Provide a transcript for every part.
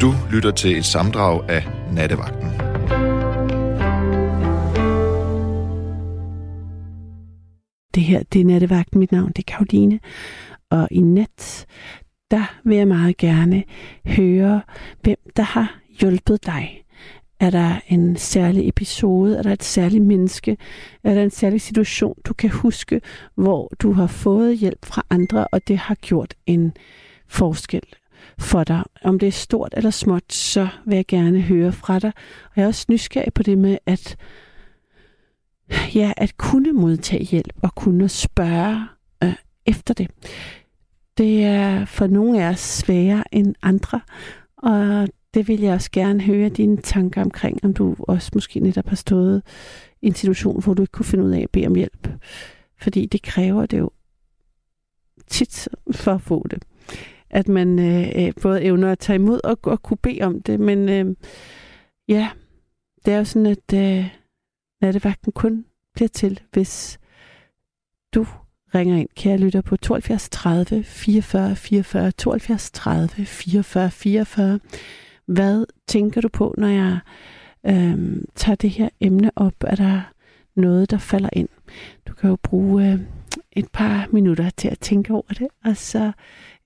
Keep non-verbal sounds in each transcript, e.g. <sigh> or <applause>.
Du lytter til et samdrag af Nattevagten. Det her, det er Nattevagten. Mit navn det er Karoline. Og i nat, der vil jeg meget gerne høre, hvem der har hjulpet dig. Er der en særlig episode? Er der et særligt menneske? Er der en særlig situation, du kan huske, hvor du har fået hjælp fra andre, og det har gjort en forskel for dig? Om det er stort eller småt, så vil jeg gerne høre fra dig. Og jeg er også nysgerrig på det med, at ja, at kunne modtage hjælp og kunne spørge øh, efter det. Det er for nogle af os sværere end andre, og det vil jeg også gerne høre dine tanker omkring, om du også måske netop har stået i en situation, hvor du ikke kunne finde ud af at bede om hjælp. Fordi det kræver det jo tit for at få det. At man øh, øh, både evner at tage imod og, og kunne bede om det. Men øh, ja, det er jo sådan, at øh, nattevagten kun bliver til, hvis du ringer ind, kære lytter, på 72 30 44 44, 72 30 44 44. Hvad tænker du på, når jeg øh, tager det her emne op? Er der noget, der falder ind? Du kan jo bruge øh, et par minutter til at tænke over det, og så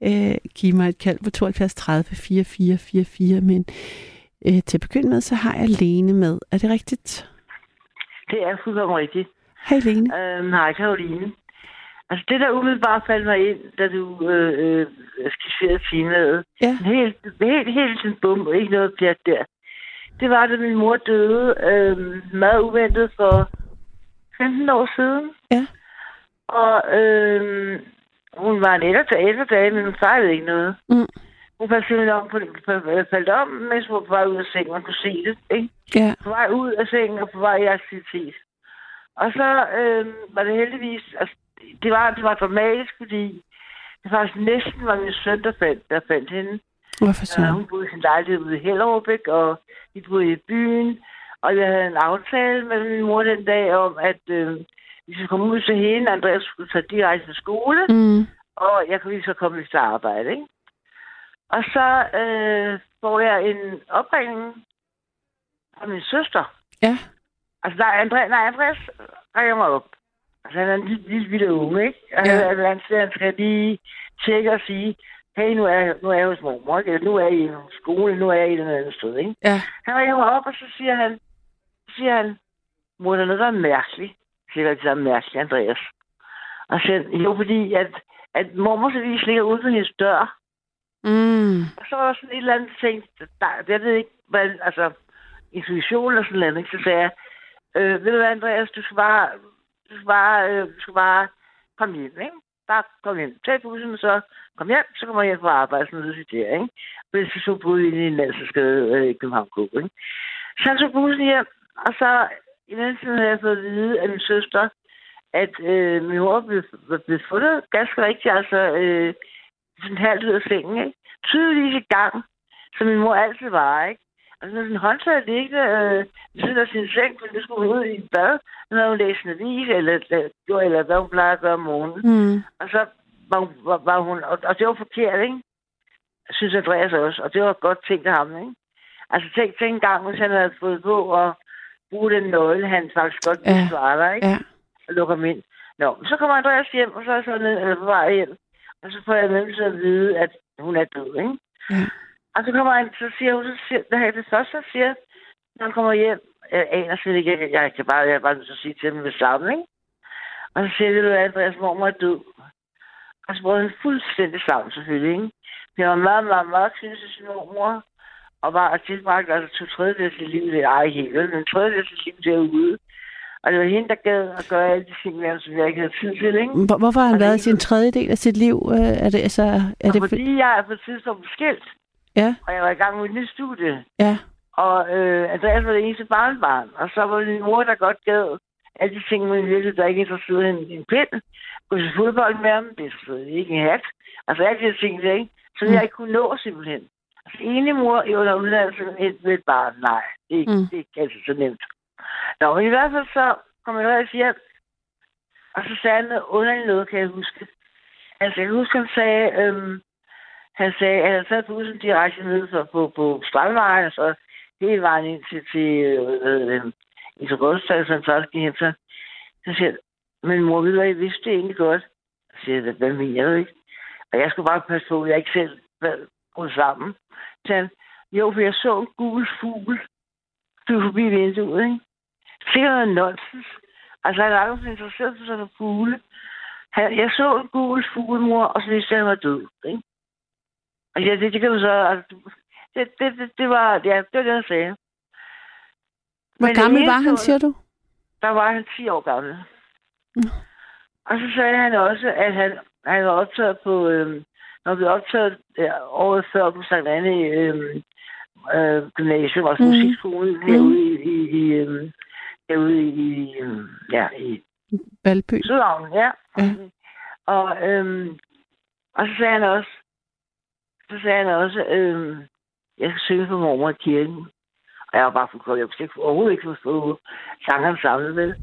øh, give mig et kald på 72 30 44 44. Men øh, til at begynde med, så har jeg Lene med. Er det rigtigt? Det er fuldkommen rigtigt. Hej Lene. Øhm, hej Karoline. Altså det, der umiddelbart faldt mig ind, da du øh, øh, skisserede temaet, Ja. helt, helt, helt sådan bum, ikke noget pjat der, det var, da min mor døde øh, meget uventet for 15 år siden. Ja. Og øh, hun var en ældre, ældre dame, men hun fejlede ikke noget. Mm. Hun faldt simpelthen om, på, på, faldt om, mens hun var på vej ud af sengen. Man kunne se det, ikke? Ja. på vej ud af sengen og på vej i aktivitet. Og så øh, var det heldigvis, altså, det var, det var dramatisk, fordi det faktisk næsten var min søn, der fandt, der fandt hende. Hvorfor Så så? hun boede i sin lejlighed ude i Hellerup, ikke? og vi boede i byen. Og jeg havde en aftale med min mor den dag om, at øh, vi skulle komme ud til hende. Andreas skulle tage direkte til skole, Mm. og jeg kunne lige så komme til arbejde. Ikke? Og så øh, får jeg en opringning fra min søster. Ja. Altså, der er Andreas, nej, Andreas ringer mig op. Altså, han er en lille, lille, lille unge, ikke? Og Ja. han, han, han skal lige tjekke og sige, hey, nu er, nu er jeg hos mormor, ikke? Eller nu er jeg i skole, nu er jeg i eller andet sted, ikke? Ja. Han ringer mig op, og så siger han, så siger han, mor, der er noget, der er mærkeligt. Siger, det er mærkeligt, Andreas. Og så jo, fordi at, at mormors avis ligger ude på hendes dør. Mm. Og så var der sådan et eller andet ting, der, jeg ved ikke, hvad, altså, intuition eller sådan noget, ikke? så sagde jeg, øh, ved du hvad, Andreas, du skal bare, du skal bare, øh, du skal bare komme hjem, ikke? Bare kom hjem. Tag bussen, så kom hjem, så kommer jeg hjem på arbejde, sådan noget, der, ikke? Fordi så tog boede inde i en landsskade øh, i København K, ikke? Så han tog bussen hjem, og så i den tid havde jeg fået at vide af min søster, at øh, min mor blev, blev fundet ganske rigtigt, altså øh, sådan halvt ud af sengen, ikke? Tydeligvis i gang, som min mor altid var, ikke? Og så sådan en håndtag liggende øh, ved siden af sin seng, fordi det skulle hun ud i et bad, når hun læste en avis, eller, eller, eller hvad hun plejer at gøre om morgenen. Mm. Og så var, hun- var, var hun, og, og det var forkert, ikke? Synes Andreas også, og det var godt tænkt af ham, ikke? Altså tænk, tænk en gang, hvis han havde fået på at bruge den nøgle, han faktisk godt kunne Ja. svare dig, ikke? Ja. og lukker ham ind. Nå, så kommer Andreas hjem, og så er jeg så ned, eller på vej hjem. Og så får jeg med til at vide, at hun er død, ikke? Ja. Og så kommer han, så siger hun, så siger, her, det første, han siger, når han kommer hjem, jeg aner slet ikke, jeg, jeg, kan bare, jeg er bare nødt til at sige til dem med sammen, ikke? Og så siger det, at Andreas mormor er død. Og så brød han fuldstændig sammen, selvfølgelig, ikke? Det var meget, meget, meget synes til sin mormor, og var tilbragt altså to tredjedel af sit liv, det er ej helt, men en tredjedel af sit liv derude. Og det var hende, der gad at gøre alle de ting, ham, som jeg ikke havde tid til, ikke? Hvor, hvorfor har han Og været i sin tredjedel af sit liv? Øh, Er det, altså, er Og det, for- fordi jeg er på et tidspunkt skilt, ja, og jeg var i gang med et nyt studie, ja, og øh, Andreas var det eneste barnbarn, og så var min mor, der godt gad alle de ting, men virkelig, der ikke interesserede en, en pind. Gå til fodbold med ham, det er selvfølgelig ikke en hat. Altså alle de ting, der, ikke? Så Mm. jeg ikke kunne nå simpelthen. Enig mor i under uddannelse et, med et barn, nej, det Mm. det ikke altid så nemt. Nå, men i hvert fald så kom Andreas hjem, og så sagde han noget underligt noget, kan jeg huske. Altså, jeg kan huske, han sagde, øhm, han sagde, at han taget bussen direkte ned for, på, på Strandvejen, og så hele vejen ind til, til øh, øh, i så Rådstad, som så gik hen til. Så siger jeg, men mor, ved du hvad, jeg vidste det egentlig godt. Så siger jeg, hvad mener du ikke? Og jeg skulle bare passe på, at jeg ikke selv brudt sammen. Så han, jo, for jeg så en gul fugl flyve forbi vinduet, ikke? Sikkert noget nonsens. Altså, han er aldrig interesseret for sådan nogle fugle. Han, jeg så en gul fugl, mor, og så vidste jeg, at han var død, ikke? Og ja, det, det kan du så... Altså, det, det, det, det, var, ja, det var det, han sagde. Hvor Men gammel var han, siger du? Der var han 10 år gammel. Mm. Og så sagde han også, at han, han var optaget på... Øhm, når vi optaget ja, året før på Sankt Anne øhm, øh, Gymnasium, Mhm. mm. musikskolen herude i, i, i øhm, herude i, øhm, ja, i Valby. Sydhavnen, ja. Ja. Og, øhm, og så sagde han også, så sagde han også, øhm, jeg skal synge for mormor i kirken. Og jeg var bare for jeg kunne ikke, overhovedet ikke forstå sangeren samlet, vel?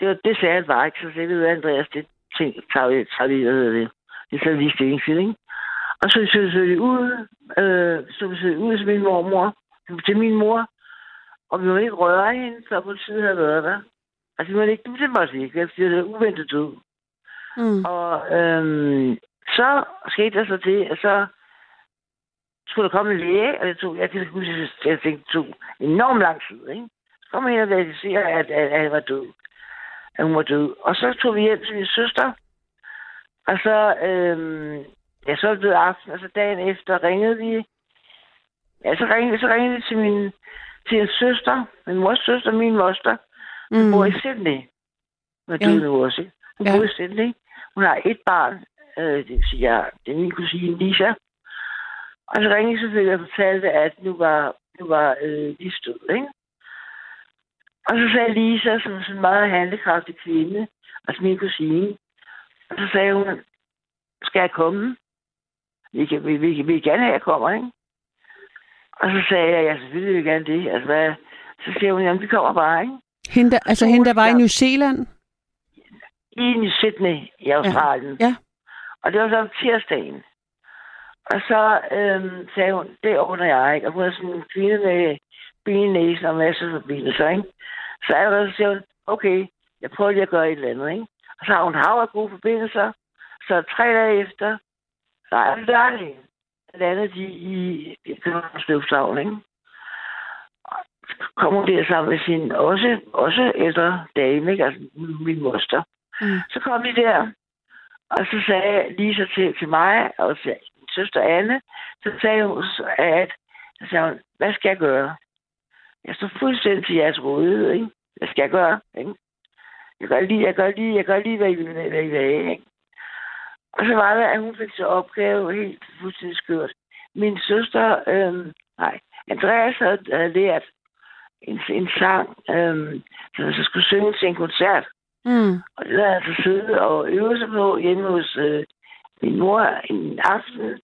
Det, var, det sagde han bare ikke, så sagde hvad, Andreas, det ting, tager vi, tager vi, hvad hedder det, det tager vi lige til, ikke? Og så så så vi ud, øh, så vi så ud til min mormor, til min mor, og vi må ikke røre hende, før politiet havde været der. Altså, vi må ikke, det det ikke, fordi det er uventet død. Mm. Og øhm, så skete der så det, at så skulle der komme en læge, og det tog, jeg kan huske, jeg tænkte, det tog enormt lang tid, ikke? Så kom jeg ind og verificerede, at, at, at, han var død. At hun var død. Og så tog vi hjem til min søster, og så, øhm, ja, så blev aften, og så dagen efter ringede vi, ja, så ringede, så ringede vi til min, til en søster, min mors søster, min moster, hun Mm. bor i Sydney. Hun er Ja. død nu også? Hun Ja. bor i Sydney. Hun har et barn, øh, det vil sige, jeg, det er min kusine Lisa. Og så ringede jeg selvfølgelig og fortalte, at nu var, nu var øh, de stød, ikke? Og så sagde Lisa, som sådan en meget handekraftig kvinde, altså min kusine, og så sagde hun, skal jeg komme? Vi kan, vi, vi, vi gerne have, jeg kommer, ikke? Og så sagde jeg, ja, selvfølgelig vil jeg gerne det. Altså, hvad? Så siger hun, jamen, vi kommer bare, ikke? Hende, der, altså hende, der var i New Zealand? i Sydney i Australien. Ja. Og det var så om tirsdagen. Og så øhm, sagde hun, det ordner jeg ikke. Og hun er sådan en kvinde med benæsen og masser af forbindelser, ikke? Så allerede så siger hun, okay, jeg prøver lige at gøre et eller andet, ikke? Så har gode forbindelser. Så tre dage efter, nej, er det. Landede de i Københavns Lufthavn, ikke? Kom hun der sammen med sin også, også ældre dame, ikke? Altså min moster. Mm. Så kom de der, og så sagde Lisa til, til mig og til min søster Anne, så sagde hun, at så sagde hun, hvad skal jeg gøre? Jeg står fuldstændig til jeres rådighed, ikke? Hvad skal jeg gøre? Ikke? Jeg gør lige, jeg gør lige, jeg gør lige, hvad I vil, hvad I vil ikke? Og så var det, at hun fik så opgave helt fuldstændig skørt. Min søster, øhm, nej, Andreas havde, havde lært en, en sang, som jeg så skulle synge til en koncert. Mm. Og det havde jeg altså siddet og øvet sig på hjemme hos øh, min mor en aften.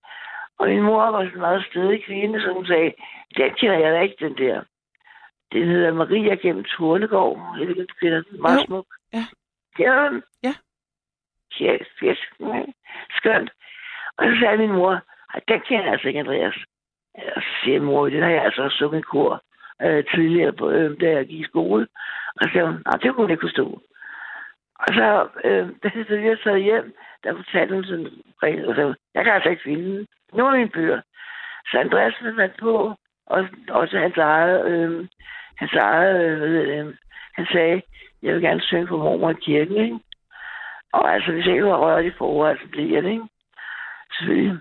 Og min mor var sådan en meget stedig kvinde, så hun sagde, den kender jeg da ikke, den der. Den hedder Maria gennem Tornegård. Jeg ved ikke, kender den. Meget Jo. smuk. Ja. Kender den? Ja. Fisk. Ja. Skønt. Og så sagde min mor, "Ej, den kender jeg altså ikke, Andreas. Så siger min mor, den har jeg altså også sunget kor øh, tidligere, på, øh, da jeg gik i skole. Og så sagde hun, nej, det kunne hun ikke forstå. Og så, øh, da jeg så lige taget hjem, der fortalte hun sådan og så, jeg kan altså ikke finde den. Nogle af mine bøger. Så Andreas været på, og også hans eget, øh, hans eget, øh, det, han sagde, jeg vil gerne synge for mormor i kirken, ikke? Og altså, hvis jeg ikke var rørt i forhold, så bliver det, ikke? Selvfølgelig.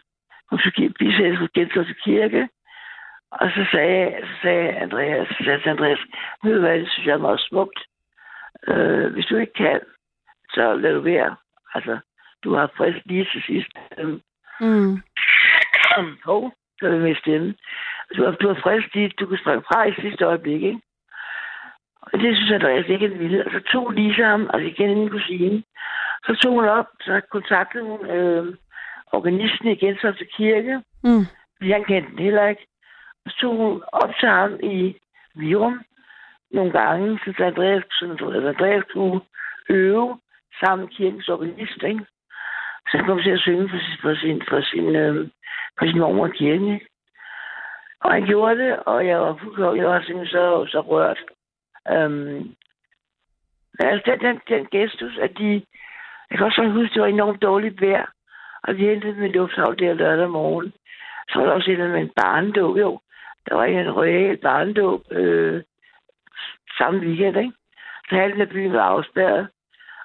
Hun skulle bisættes gentå til kirke. Og så sagde, så sagde Andreas, så sagde Andreas, ved du hvad, det synes jeg er meget smukt. Øh, hvis du ikke kan, så lad du være. Altså, du har frisk lige til sidst. Mm. Hov, så det med stemme. Du har, du har frisk lige, du kan springe fra i sidste øjeblik, ikke? Og det synes Andreas ikke er vildt. Og så tog Lisa ham, altså igen min kusine. Så tog hun op, så kontaktede hun øh, organisten så til kirke. Mm. fordi han kendte den heller ikke. Og så tog hun op til ham i Virum nogle gange, så Andreas, så Andreas kunne øve sammen med kirkens organist, ikke? Så han kom til at synge for sin, for sin, for sin, øh, på sin mormor kirken. ikke? Og han gjorde det, og jeg var fuldkommen, jeg var simpelthen så, så rørt. Øhm, men altså, den, den, den gestus, at de... Jeg kan også huske, det var enormt dårligt vejr, og vi hentede med lufthavn der lørdag morgen. Så var der også et med en barndåb, jo. Der var en royal barndåb øh, samme weekend, ikke? Så halvdelen af byen var afspærret.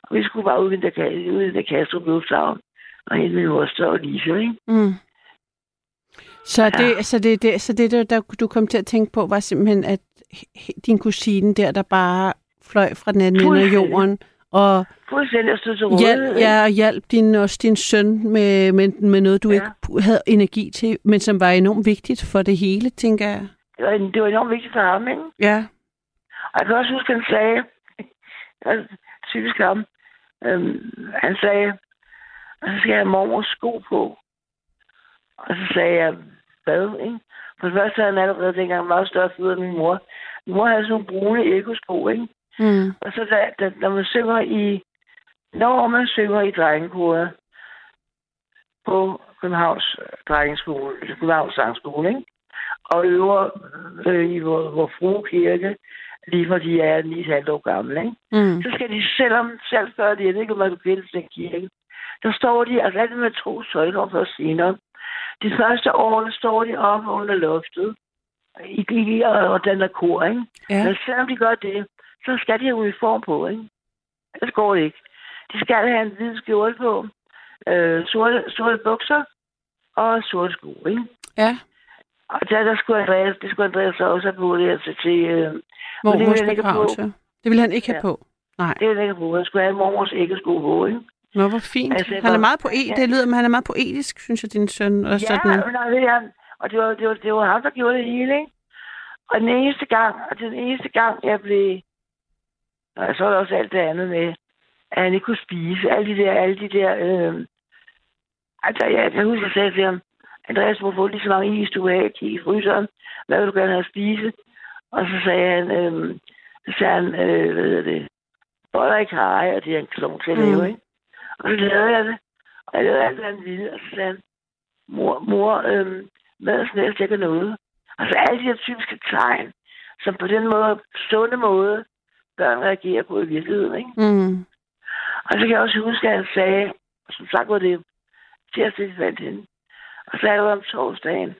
Og vi skulle bare ud i den der, ud i der Kastrup Lufthavn og hente min moster og Lise, ikke? Mm. Så det, så det, det, så det der, der du kom til at tænke på, var simpelthen, at din kusine der, der bare fløj fra den anden ende af jorden, og Fuldstændig hjælp, ja, og hjælp din, også din søn med, med, med noget, du Ja. ikke havde energi til, men som var enormt vigtigt for det hele, tænker jeg. Det var, det var enormt vigtigt for ham, ikke? Ja. Og jeg kan også huske, han sagde, <laughs> typisk ham, øhm, han sagde, så skal jeg have mormors sko på. Og så sagde jeg, hvad, ikke? For det første havde han allerede dengang meget større fødder end min mor. Min mor havde sådan nogle brune ekosko, ikke? Mm. Og så da, da, når man synger i, når man synger i drengekoret på Københavns øh, drengeskole, eller Københavns sangskole, ikke? og øver øh, i vor, vor frue kirke, lige fra de er 9,5 år gamle, ikke? Mm. så skal de selvom selv det, jeg ved ikke, om du kender den kirke, der står de, altså alt med tro søjler for senere. De første år, der står de oppe under loftet, i, i og den der kor, ikke? Ja. Men selvom de gør det, så skal de have uniform på, ikke? Ellers går det ikke. De skal have en hvid skjorte på, øh, sorte, sorte bukser og sorte sko, ikke? Ja. Og der, der skulle Andreas, det skulle Andreas så også have på det, altså til, øh, Hvor det vil vores han ikke have begravelse. Det ville han ikke have Ja. på. Nej. det er ikke på. Han skulle have mormors æggesko på, ikke? Nå, hvor fint. Altså, han er meget poet. ja. Det lyder, men han er meget poetisk, synes jeg, din søn. Og Ja, sådan. nej, det er. Og det var, det, var, det var ham, der gjorde det hele, ikke? Og den eneste gang, og den eneste gang, jeg blev... Og så var der også alt det andet med, at han ikke kunne spise. Alle de der, alle de der... Øh... Altså, jeg, jeg husker, jeg sagde til ham, Andreas, hvorfor lige så mange is, du vil have? I fryseren. Hvad vil du gerne have at spise? Og så sagde han, øh, så sagde han, øh, hvad hedder det, boller i kaj, og det er en klon til at lave, Mm. ikke? Og så lavede jeg det. Og jeg lavede alt, hvad han ville. Og så sagde han, mor, mor øh, mad er næsten ikke noget. Altså alle de her typiske tegn, som på den måde, sunde måde, børn reagerer på i virkeligheden, ikke? Mm. Og så kan jeg også huske, at han sagde, som sagt var det tirsdag, vi fandt hende. Og så er det om torsdagen,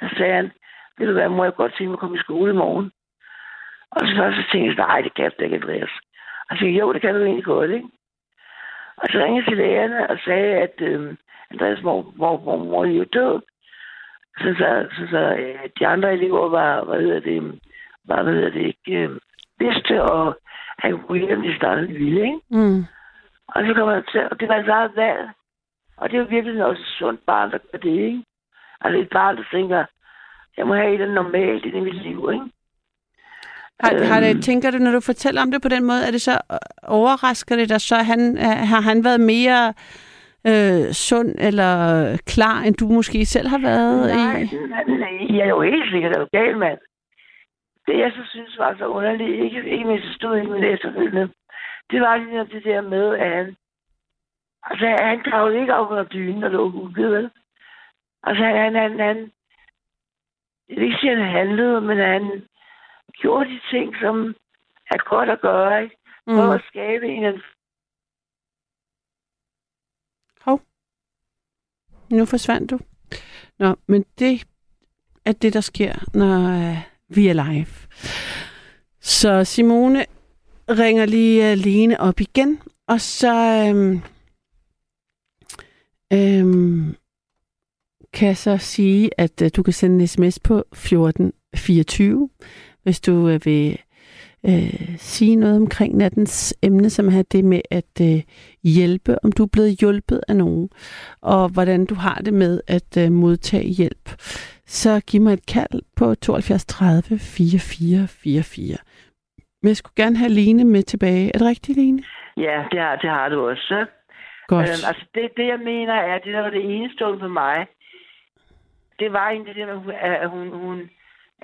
der sagde han, ved du hvad, må jeg godt tænke mig at komme i skole i morgen? Og så så tænkte jeg, nej, det kan jeg ikke, Andreas. Og så jeg, jo, det kan du egentlig godt, ikke? Og så ringede til lærerne og sagde, at øh, Andreas mor, mor, mor, mor jo død. Så, så, så, så øh, de andre elever var, hvad hedder det, var, hvad hedder det, ikke, øh, vidste, og han kunne hjem, de startede ville, ikke? Mm. Og så kommer jeg til, og det var et eget valg. Og det er jo virkelig også et sundt barn, der gør det, ikke? Altså et barn, der tænker, jeg må have et eller andet normalt i mit liv, ikke? Har, har Øhm. det, tænker du, når du fortæller om det på den måde, er det så øh, overrasker det dig så, han, øh, har han været mere øh, sund eller klar, end du måske selv har været Nej, i? nej, nej, jeg er jo helt sikkert, du er gal, mand. Det, jeg så synes var så underligt, ikke, ikke mindst det stod med det efterfølgende, det var lige det der med, at han, altså, han kravlede ikke op under dynen og lå hugget, vel? Altså, han, han, han, jeg vil ikke sige, at han handlede, men han gjorde de ting, som er godt at gøre, ikke? For Mm. at skabe en Hov. Nu forsvandt du. Nå, men det er det, der sker, når øh, vi er live. Så Simone ringer lige øh, Lene op igen, og så øhm, øhm, kan jeg så sige, at øh, du kan sende en sms på 1424, hvis du øh, vil øh, sige noget omkring nattens emne, som er det med at øh, hjælpe, om du er blevet hjulpet af nogen, og hvordan du har det med at øh, modtage hjælp. Så giv mig et kald på 72 30 44 44. Men jeg skulle gerne have Lene med tilbage. Er det rigtigt, Lene? Ja, det har, det har du også. så. Godt. Øhm, altså det, det, jeg mener, er, det der var det enestående for mig, det var egentlig det, at hun, hun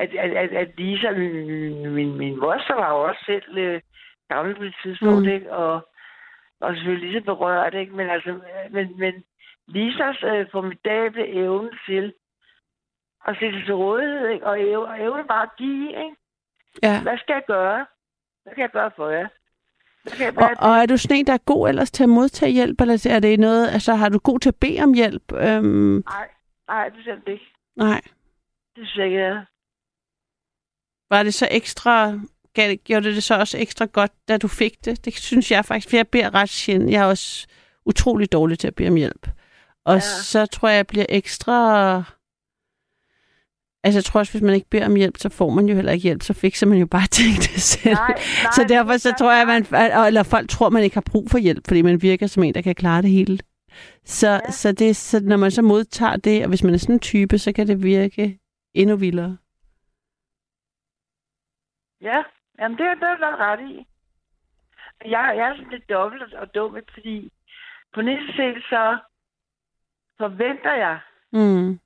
at, at, at, at Lisa, min, min, moster, var jo også selv øh, gammel på et tidspunkt, Mm. ikke? Og, og selvfølgelig lige så berørt, ikke? Men altså, men, men Lisas øh, formidable evne til og stille sig til rådighed, ikke? og evne, evne bare at give, ikke? Ja. Hvad skal jeg gøre? Hvad kan jeg gøre for jer? Og, og er du sådan en, der er god ellers til at modtage hjælp, eller er det noget, altså har du god til at bede om hjælp? Øhm, nej, nej, det er ikke. nej. Det synes jeg ikke. Var det så ekstra, gav- gjorde det det så også ekstra godt, da du fik det? Det synes jeg faktisk, for jeg beder ret sjældent. Jeg er også utrolig dårlig til at bede om hjælp. Og Ja. så tror jeg, jeg bliver ekstra... Altså, jeg tror også, hvis man ikke beder om hjælp, så får man jo heller ikke hjælp. Så fikser man jo bare <laughs> tingene selv. Nej, nej, så det derfor er så tror jeg, nej. man, eller folk tror, man ikke har brug for hjælp, fordi man virker som en, der kan klare det hele. Så, ja. så, det, så når man så modtager det, og hvis man er sådan en type, så kan det virke endnu vildere. Ja, jamen det er det er du ret i. Jeg, jeg er sådan lidt dobbelt og dum, ikke? fordi på næste side, så forventer jeg, Mm.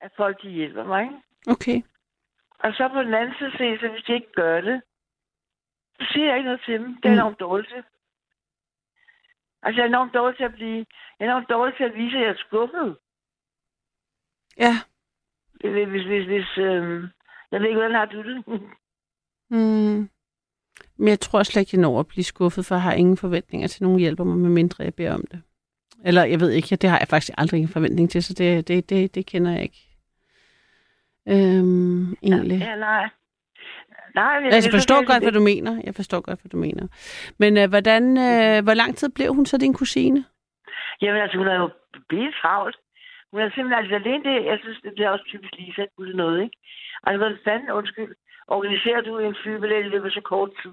at folk de hjælper mig. Ikke? Okay. Og så på den anden side, så hvis de ikke gør det, så siger jeg ikke noget til dem. Det er Mm. enormt dårligt til. Altså, jeg er enormt dårlig til at blive... Jeg er enormt dårlig til at vise, at jeg er skuffet. Ja. Hvis, hvis, hvis, hvis øhm, jeg ved ikke, hvordan har du det? Mm. Men jeg tror slet ikke, jeg når at blive skuffet, for jeg har ingen forventninger til nogen hjælper mig, medmindre jeg beder om det. Eller jeg ved ikke, det har jeg faktisk aldrig en forventning til, så det, det, det, det kender jeg ikke. Øhm, egentlig. Ja, nej. Nej, men Altså, jeg forstår godt, hvad du mener. Jeg forstår godt, hvad du mener. Men øh, hvordan, øh, hvor lang tid blev hun så din kusine? Jamen altså, hun er jo blevet travlt. Hun er simpelthen altså alene det, jeg synes, det er også typisk Lisa, at det noget, ikke? Altså, hvordan fanden, undskyld, organiserer du en flybillet i løbet af så kort tid?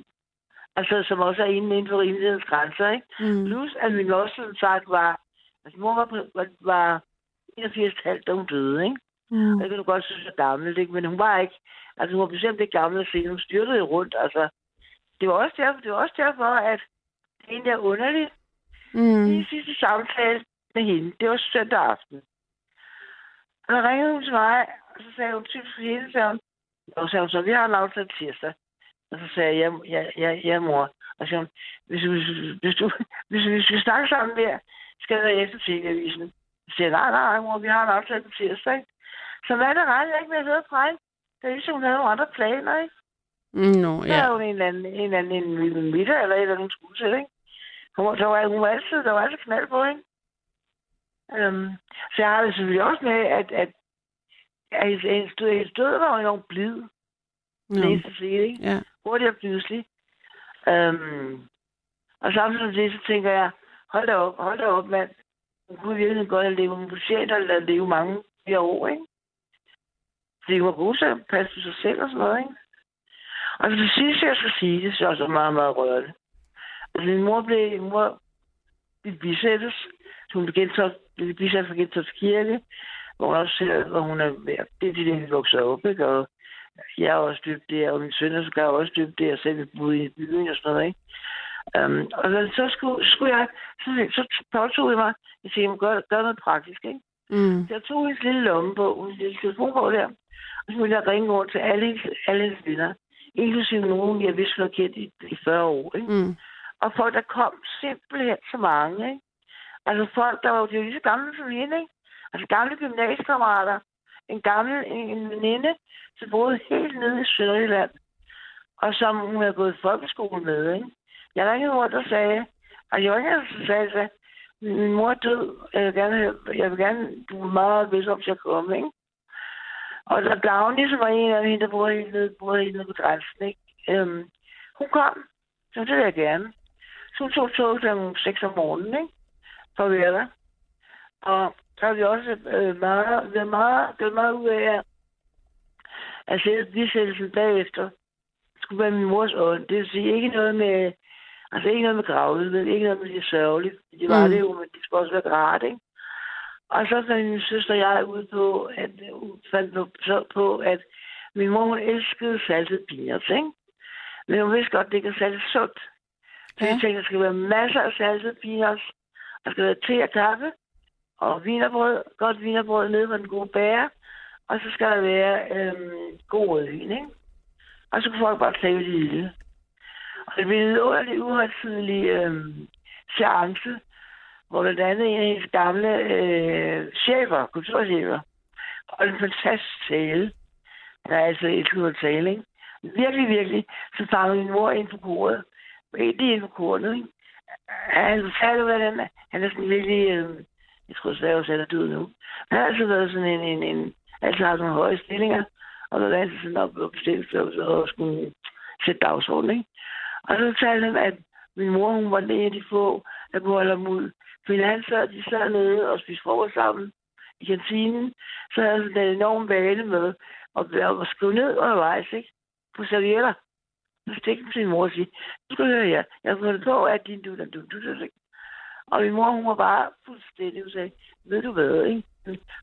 Altså, som også er inde inden for rimelighedens grænser, ikke? Mm. Plus, at min mor, som sagt, var... Altså, mor var, var, var 81,5, da hun døde, ikke? Mm. Og det kan du godt synes er gammel, ikke? Men hun var ikke... Altså, hun var bestemt ikke gammel at se. Hun styrtede rundt, altså. Det var også derfor, det var også derfor at det er en der underligt, Mm. min sidste samtale med hende, det var søndag aften. Og så ringede hun til mig, og så sagde hun til hende, sagde hun, og så sagde hun så, vi har en aftale tirsdag. Og så sagde jeg, ja, ja, ja, ja mor. Og så sagde hun, hvis, hvis, hvis, du, hvis, hvis vi skal snakke sammen mere, skal jeg efter TV-avisen. Så siger nej, nej, mor, vi har en aftale på tirsdag. Ikke? Så hvad er det ret, jeg ikke vil høre fra hende? Det er ligesom, hun havde nogle andre planer, ikke? Nå, Så ja. havde hun en eller anden, en eller anden en, middag, eller et eller andet, skulle til, ikke? Hun, der var, hun var altid, der var altid knald på, ikke? Um, så jeg har det selvfølgelig også med, at, at, at hendes, hendes, død, hendes død var jo enormt blid. Ja. Næste sige, ikke? Ja. Hurtigt og pludselig. Um, og samtidig med det, så tænker jeg, hold da op, hold da op, mand. Hun kunne virkelig godt have levet. Hun fortjener at leve mange flere år, ikke? Fordi hun var god til at passe på sig selv og sådan noget, ikke? Og så det sidste, jeg skal sige, det jeg også er meget, meget rørende. Altså, min mor blev, min mor blev bisættes. Hun blev gentoft, blev bisat fra Gentofte Kirke, hvor hun også selv, hvor hun er ved at- det er vokser op, ikke? Og jeg er også dybt der, og min søn er også dybt der, selv vi boede i byen og sådan noget, ikke? Um, og så, så, skulle, skulle jeg, så, så påtog jeg mig, jeg tænkte, gør, gør noget praktisk, ikke? Mm. Så jeg tog hendes lille lommebog, hendes lille telefonbog der, og så ville jeg ringe over til alle alle hendes venner, inklusive nogen, jeg vidste, var kendt i, i 40 år, ikke? Mm. Og folk, der kom simpelthen så mange, ikke? Altså folk, der var jo lige så gamle som hende, ikke? Altså gamle gymnasiekammerater. En gammel en, en veninde, som boede helt nede i Sønderjylland. Og som hun havde gået i folkeskole med, ikke? Jeg ringede rundt og sagde, og jeg ringede og sagde, sagde min mor er død, jeg vil gerne, jeg vil gerne, du er meget velkommen til at komme, ikke? Og der Gavni, som var en af hende, der boede helt nede, boede helt nede på grænsen, ikke? Øhm, hun kom, så det ville jeg gerne. Så hun tog toget kl. 6 om morgenen, ikke? For at være der. Og så har vi også øh, meget, været meget, gjort meget ud af, at- at sætte bisættelsen bagefter skulle være min mors ånd. Det vil sige ikke noget med, altså ikke noget med gravet, ikke noget med det sørgeligt. Det var Mm. det jo, men det skulle også være rart, ikke? Og så fandt min søster og jeg ud på, at, fandt på, så på, at min mor, hun elskede saltet peanuts, ikke? Men hun vidste godt, at det ikke er særlig sundt. Så Ja. jeg tænkte, der skal være masser af saltet peanuts. Der skal være te og kaffe og vinerbrød. Godt vinerbrød nede på den gode bager. Og så skal der være øhm, god rødvin, ikke? Og så kan folk bare tage det lille. Og det blev en underlig uhøjtidelig øhm, seance, hvor blandt andet en af hendes gamle øh, chefer, kulturchefer, Og en fantastisk tale. Der er altså et at tale, ikke? Virkelig, virkelig. Så tager min mor ind på koret. Helt ind på koret, ikke? Han fortalte, hvordan han er sådan virkelig... Øh, jeg tror, at jeg er død nu. Han har altid været sådan en... en, en altid haft nogle høje stillinger. Og når er altid sådan op på bestillingsstørrelse og skulle sætte dagsorden, ikke? Og så fortalte han, at min mor, hun var en af de få, der kunne holde ham ud. Fordi han sad, de sad nede og spiste frokost sammen i kantinen, så havde han sådan en enorm vane med at, at skrive ned undervejs, ikke? På servietter. Så stikte til min mor og sige, nu skal du høre her, jeg har fundet på, at din du, du, du, du, du, og min mor, hun var bare fuldstændig, hun sagde, ved du hvad, ikke?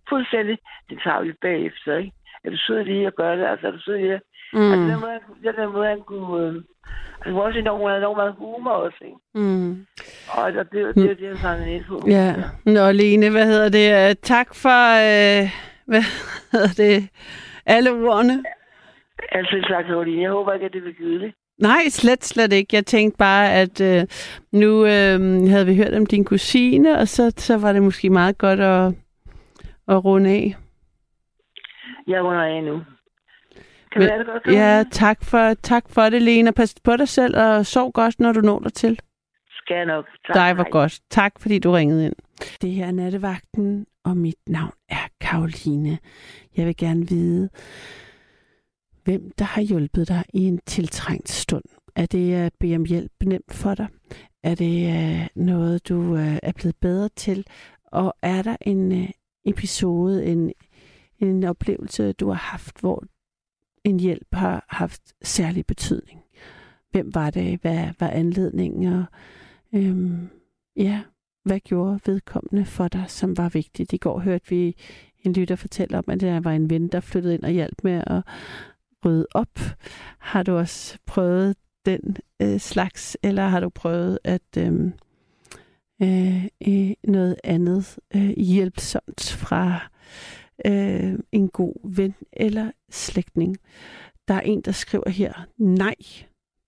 Fuldstændig, det tager vi bagefter, ikke? Er du sød lige at gøre det? Altså, er du sød lige at... Mm. Altså, den måde, den måde, han kunne... Øh, han var også enormt, han enormt meget humor også, ikke? Mm. Og det, det, det, det, er sådan en på. Ja. Nå, Lene, hvad hedder det? Tak for... Øh, hvad hedder det? Alle ordene. Altså, tak, Karoline. Jeg håber ikke, at det bliver kedeligt. Nej, slet, slet ikke. Jeg tænkte bare, at øh, nu øh, havde vi hørt om din kusine, og så, så var det måske meget godt at, at runde af. Jeg runder af nu. Kan Men, det godt? Ja, tak for, tak for det, Lena. Pas på dig selv, og sov godt, når du når dig til. Skal jeg nok. Tak, Dig var hej. godt. Tak, fordi du ringede ind. Det her er nattevagten, og mit navn er Karoline. Jeg vil gerne vide, hvem der har hjulpet dig i en tiltrængt stund. Er det at bede om hjælp nemt for dig? Er det øh, noget, du øh, er blevet bedre til? Og er der en øh, episode, en, en oplevelse, du har haft, hvor en hjælp har haft særlig betydning? Hvem var det? Hvad var anledningen? Og, øhm, ja, hvad gjorde vedkommende for dig, som var vigtigt? I går hørte vi en lytter fortælle om, at der var en ven, der flyttede ind og hjalp med at rydde op. Har du også prøvet den øh, slags, eller har du prøvet at øh, øh, noget andet øh, hjælpsomt fra øh, en god ven eller slægtning? Der er en, der skriver her, nej,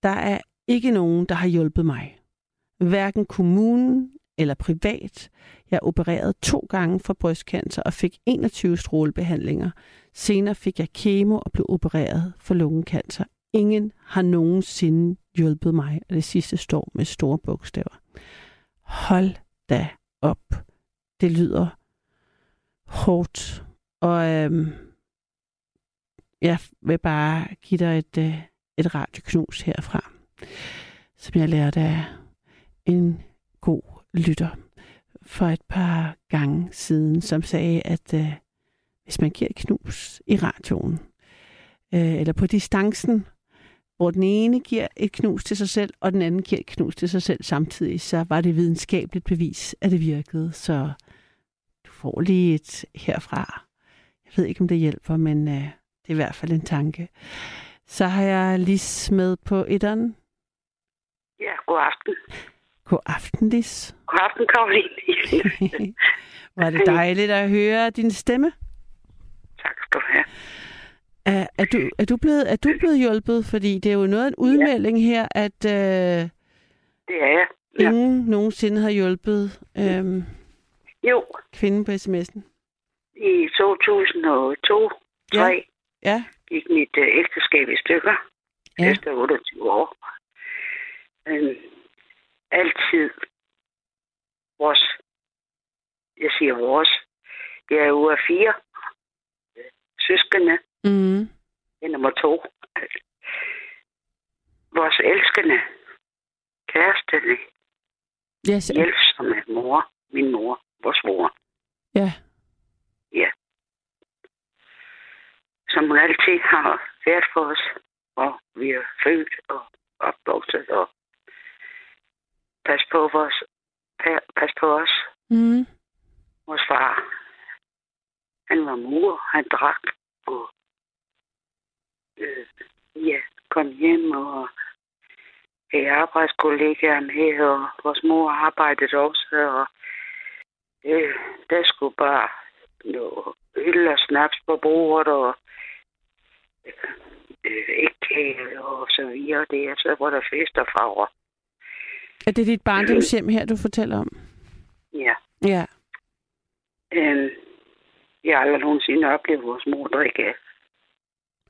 der er ikke nogen, der har hjulpet mig. Hverken kommunen eller privat. Jeg opererede to gange for brystcancer og fik 21 strålebehandlinger. Senere fik jeg kemo og blev opereret for lungekancer. Ingen har nogensinde hjulpet mig, og det sidste står med store bogstaver. Hold da op. Det lyder hårdt. Og øhm, jeg vil bare give dig et, øh, et radioknus herfra, som jeg lærte af en god lytter for et par gange siden, som sagde, at øh, hvis man giver et knus i radioen, øh, eller på distancen, hvor den ene giver et knus til sig selv, og den anden giver et knus til sig selv samtidig, så var det videnskabeligt bevis, at det virkede. Så du får lige et herfra. Jeg ved ikke, om det hjælper, men øh, det er i hvert fald en tanke. Så har jeg lige med på etteren. Ja, god aften. God aften, Lis. God aften, Karoline. <laughs> Var det dejligt at høre din stemme? Tak skal du have. Er, er, du, er, du blevet, er du blevet hjulpet? Fordi det er jo noget af en udmelding ja. her, at øh, det er jeg. Ja. ingen nogensinde har hjulpet øh, jo. kvinden på sms'en. I 2002 ja. ja. gik mit øh, ægteskab i stykker ja. efter 28 år. Men altid vores, jeg siger vores, jeg er ude af fire søskende. Mm. Det er nummer to. Vores elskende kæreste. Yes. Hjælpsomme mor. Min mor. Vores mor. Ja. Ja. Som hun altid har været for os. Og vi er født og opvokset og pas på vores pas på os. Mm. Vores far, han var mor, han drak og øh, ja, kom hjem og havde arbejdskollegaer med, og vores mor arbejdede også, og øh, der skulle bare noget øl og snaps på bordet, og øh, ikke og så videre. Det er så, hvor der fest og farver. Er det dit barndomshjem her, du fortæller om? Ja. Ja. Øhm, Jeg har aldrig nogensinde oplevet vores mor drikke af.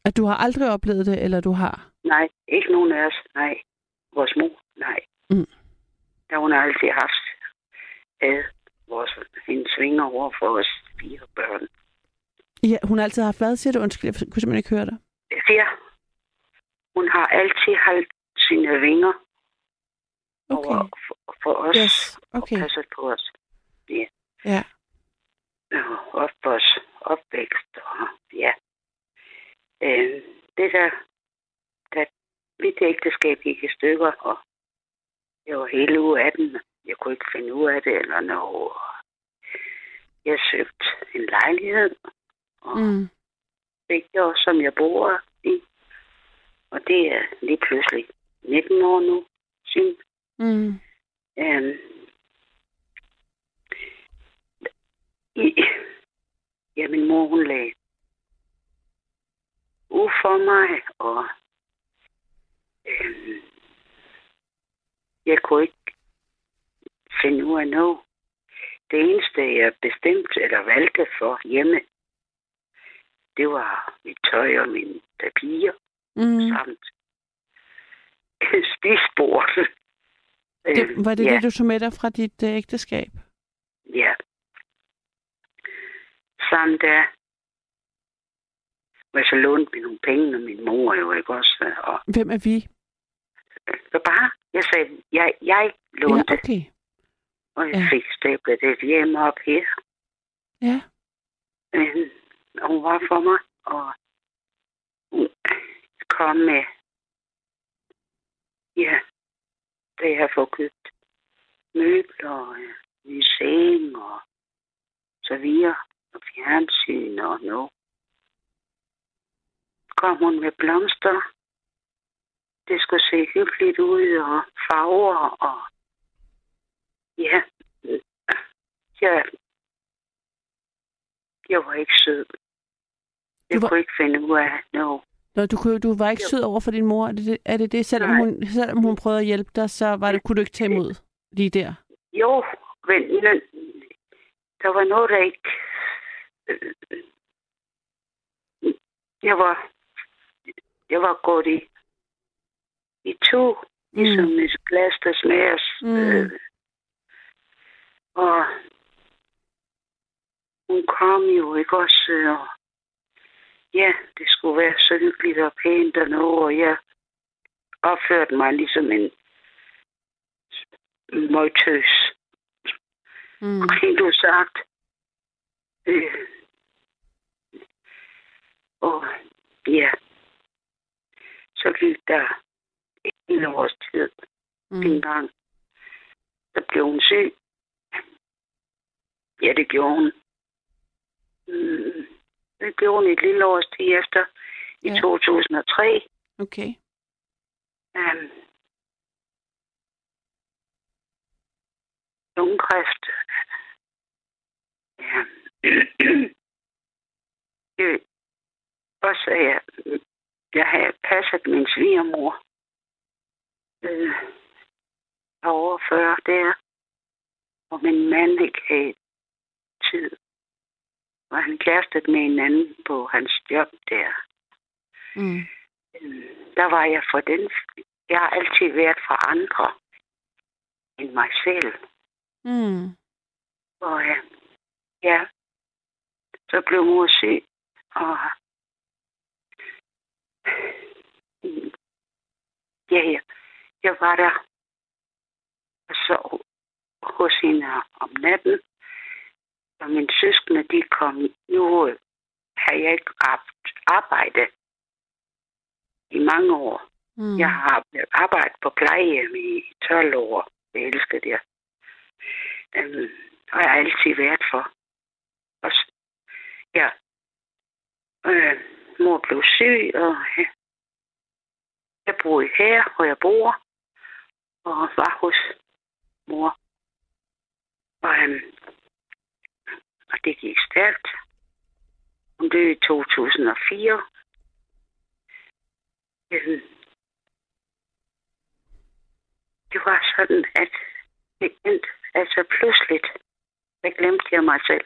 At du har aldrig oplevet det, eller du har? Nej, ikke nogen af os. Nej. Vores mor, nej. Mm. Der hun har altid haft øh, vores, hendes vinger over for os fire børn. Ja, hun har altid haft hvad, siger du? Undskyld, jeg kunne simpelthen ikke høre dig. Jeg siger, hun har altid holdt sine vinger Okay. over for, for os Yes, okay. og passet på os. Ja. Ja. Og op vores opvækst. Og, ja. Øh, det der, da mit ægteskab gik i stykker, og jeg var hele uge af den. Jeg kunne ikke finde ud af det eller noget. Jeg søgte en lejlighed, og Mm. fik jeg også, som jeg bor i. Og det er lige pludselig 19 år nu siden. Mm. Øhm, i, ja, min mor, hun lagde ud for mig, og øhm, jeg kunne ikke finde ud af noget. Det eneste, jeg bestemte eller valgte for hjemme, det var mit tøj og mine papirer Mm. samt <laughs> spisbord. Det, var det ja. det, du tog med dig fra dit øh, ægteskab? Ja. Samt der hvor jeg så lånte vi nogle penge, og min mor jo ikke også. Og Hvem er vi? så bare, jeg sagde, jeg, jeg lånte, Ja, okay. og jeg ja. fik stablet det hjem op her. Ja. Men hun var for mig, og hun kom med, ja, da jeg får købt møbler og øh, ny seng og så videre, og fjernsyn og noget. Kom hun med blomster. Det skulle se hyggeligt ud, og farver, og ja, jeg, jeg var ikke sød. Jeg var- kunne ikke finde ud af noget. Nå, du, kunne, du var ikke sød over for din mor. Er det det? Er det, det? Selvom, Nej. hun, selvom hun prøvede at hjælpe dig, så var det, kunne du ikke tage imod lige der? Jo, men der var noget, der ikke... øh, Jeg var, jeg var gået i, i to, ligesom mm. et glas, der smager. Mm. Øh, og hun kom jo ikke også, øh, og ja, det skulle være så hyggeligt og pænt og noget, og jeg opførte mig ligesom en møgtøs. Mm. rent ud sagt. Øh. Og ja, så gik der en års tid Mm. en gang. Så blev hun syg. Ja, det gjorde hun. Mm, det gjorde hun et lille års tid efter i Ja. 2003. Okay. Um, lungekræft. Ja. <clears throat> det, også at jeg, jeg havde passet min svigermor. Øh, over 40 der. Og min mand ikke havde tid. Og han kærestede med en anden på hans job der. Mm. Øh, der var jeg for den. Jeg har altid været for andre end mig selv. Mm. Og ja, ja. så blev mor syg, og ja, ja. jeg var der og så hos hende om natten, og mine søskende, de kom. Nu har jeg ikke haft arbejde i mange år. Mm. Jeg har arbejdet på plejehjem i 12 år. Jeg elsker det. Um, og jeg har altid været for. Og, ja. Øh, mor blev syg, og ja. jeg boede her, hvor jeg bor, og var hos mor. Og, um, og det gik stærkt. Hun døde i 2004. Øhm, det var sådan, at det endte, altså pludseligt, der glemte jeg mig selv.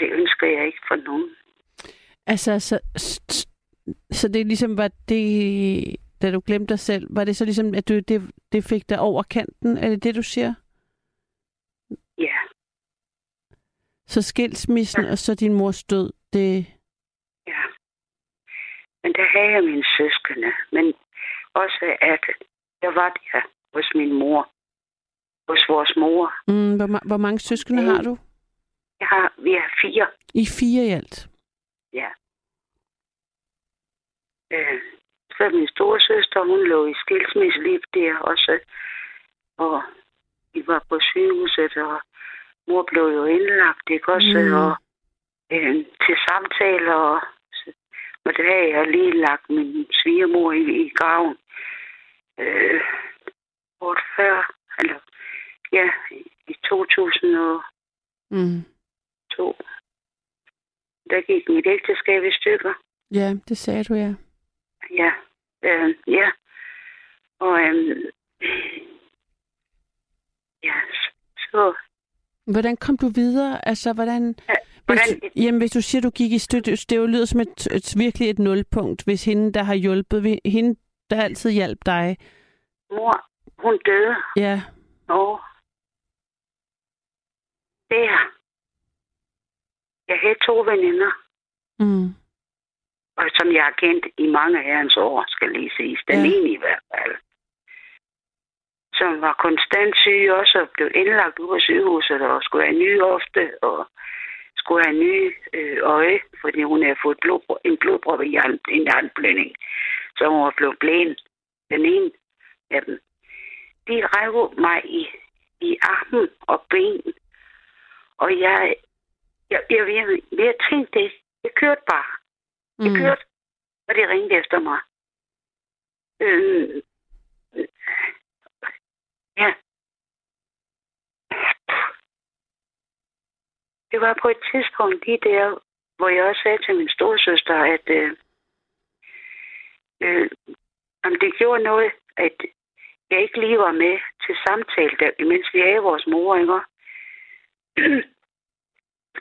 det ønsker jeg ikke for nogen. Altså, så, så, så det ligesom var det, da du glemte dig selv, var det så ligesom, at du, det, det fik dig over kanten? Er det det, du siger? Ja, så skilsmissen Ja. og så din mors død, det... ja. Men der havde jeg mine søskende. Men også at jeg var der hos min mor. Hos vores mor. Mm, hvor, ma- hvor mange søskende Mm. har du? Jeg har, vi er fire. I fire i alt. Ja. Øh, så min store søster, hun lå i skilsmisse lige der også. Og vi var på sygehuset, og mor blev jo indlagt, ikke også? Mm. Og øh, til samtaler, og, og der havde jeg lige lagt min svigermor i, i graven. Øh, året før, eller ja, i 2002. Mm. Der gik mit ægteskab i stykker. Ja, det sagde du, ja. Ja, øh, ja. Og øhm, ja, så Hvordan kom du videre? Altså, hvordan... Ja, Hvis, du, jamen, hvis du siger, du gik i støtte, det jo lyder som et, et, virkelig et nulpunkt, hvis hende, der har hjulpet, hende, der altid hjalp dig, mor, hun døde, ja, og der. Jeg havde to veninder, mm, og som jeg har kendt i mange herrens år, skal lige siges. Den ja. ene i hvert fald. Som var konstant syg også, og blev indlagt ude på sygehuset, og skulle have en ny ofte, og skulle have en ny øh, øje, fordi hun havde fået blod, en blodprop i hjern, en hjerneblødning. Så hun var blevet blind. Den ene af dem. De rev mig i, i armen og ben. Og jeg, jeg, jeg, jeg, jeg, jeg tænkte ikke. Jeg kørte bare. Jeg mm, kørte, og de ringede efter mig. Øh, ja. Det var på et tidspunkt lige der, hvor jeg også sagde til min storesøster, at øh, øh, om det gjorde noget, at jeg ikke lige var med til samtale, der, imens vi havde vores mor, ikke? <clears throat>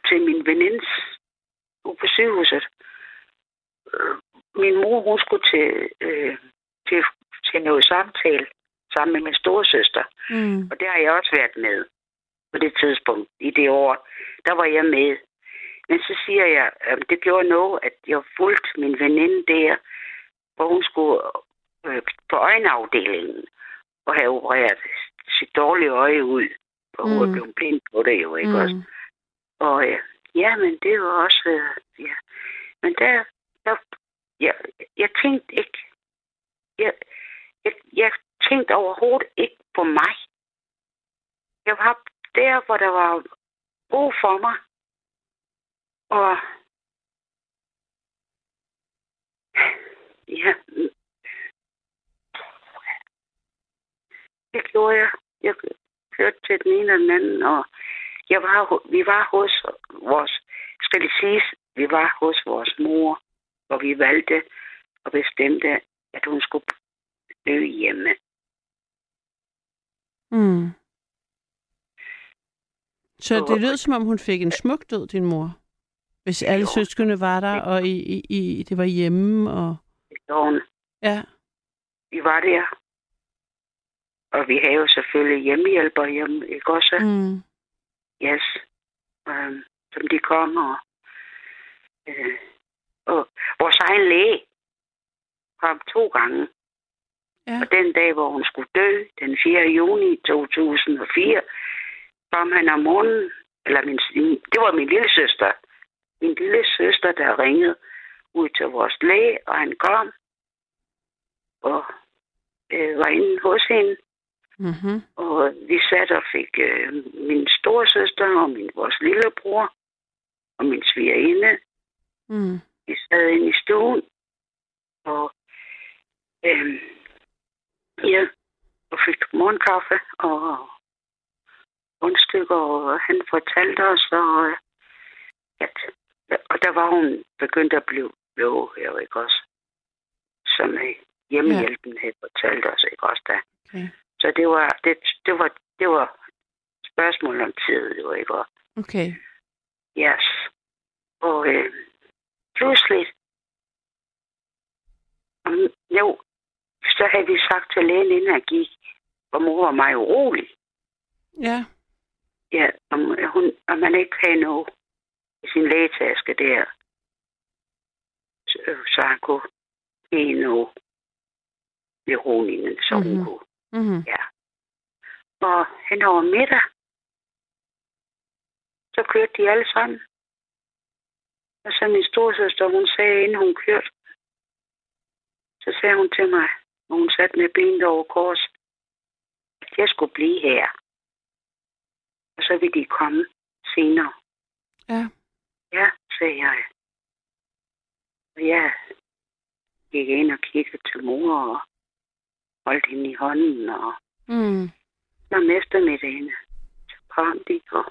til min venindes på sygehuset. Min mor, hun skulle til, øh, til, til noget samtale sammen med min storesøster. mm, Og der har jeg også været med på det tidspunkt i det år. Der var jeg med. Men så siger jeg, at det gjorde noget, at jeg fulgte min veninde der, hvor hun skulle øh, på øjenafdelingen og have opereret sit dårlige øje ud. For hun Mm. var blevet blind på det jo, ikke også? mm, Og øh, ja, men det var også... Øh, ja. Men der, der jeg, jeg tænkte ikke... Jeg, jeg, jeg tænkte overhovedet ikke på mig. Jeg var der, hvor der var brug for mig. Og ja, det gjorde jeg. Jeg kørte til den ene og den anden, og jeg var, vi var hos vores, skal det siges, vi var hos vores mor, og vi valgte og bestemte, at hun skulle dø hjemme. mm. Så det lød, som om hun fik en smuk død, din mor. Hvis alle Jo. søskende var der, og i, i, i, det var hjemme, og... Hun, Ja, vi var der. Og vi havde jo selvfølgelig hjemmehjælper hjemme, ikke også? mm, Yes. Um, som de kom, og, øh, og vores egen læge kom to gange. Ja. Og den dag, hvor hun skulle dø, den 4. juni 2004, kom han om morgenen, eller min, det var min lille søster, min lille søster, der ringede ud til vores læge, og han kom og øh, var inde hos hende. mm-hmm. Og vi satte og fik øh, min store søster og min, vores lillebror og min svigerinde. mm, Vi sad inde i stuen. Og øh, ja, og fik morgenkaffe og rundstykker, og han fortalte os, og, øh, at, og der var hun begyndt at blive blå, jeg ikke også, som øh, hjemmehjælpen havde fortalt os, ikke også da. Okay. Så det var, det, det var, det var spørgsmål om tid, jo ikke også. Okay. Yes. Og øh, pludselig, om, jo, så havde vi sagt til lægen, inden jeg gik, og mor var meget urolig. Ja. Ja, om, hun, om man ikke havde noget i sin lægetaske der. Så, så han kunne give noget beroligende, så mm-hmm. hun Mhm. kunne. Mm-hmm. Ja. Og hen over middag, så kørte de alle sammen. Og så min storsøster, hun sagde, inden hun kørte, så sagde hun til mig, når hun satte med benet over kors, at jeg skulle blive her. Og så ville de komme senere. Ja. Ja, sagde jeg. Og jeg gik ind og kiggede til mor og holdt hende i hånden. Og Mm. om eftermiddagen, så kom de og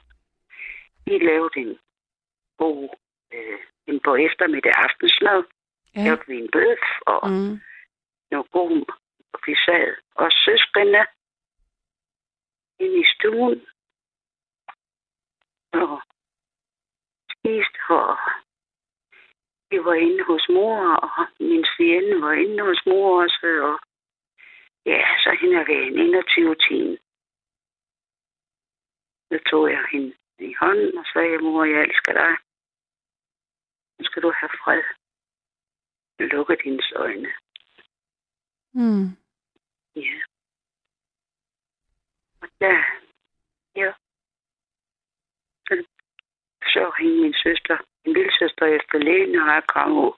de lavede en god, øh, en på eftermiddag aftensmad. Ja. Lavede vi en bøf og mm. Noget god, og vi sad og søskende inde i stuen og spiste, og vi var inde hos mor, og min svigerinde var inde hos mor også, og ja, så hende er ved en 21 time. Så tog jeg hende i hånden og sagde, mor, jeg elsker dig. Nu skal du have fred. Lukke dine øjne. Mm. Ja. Og der, ja. Så, ringede min søster, min lille søster efter lægen, og jeg kom ud.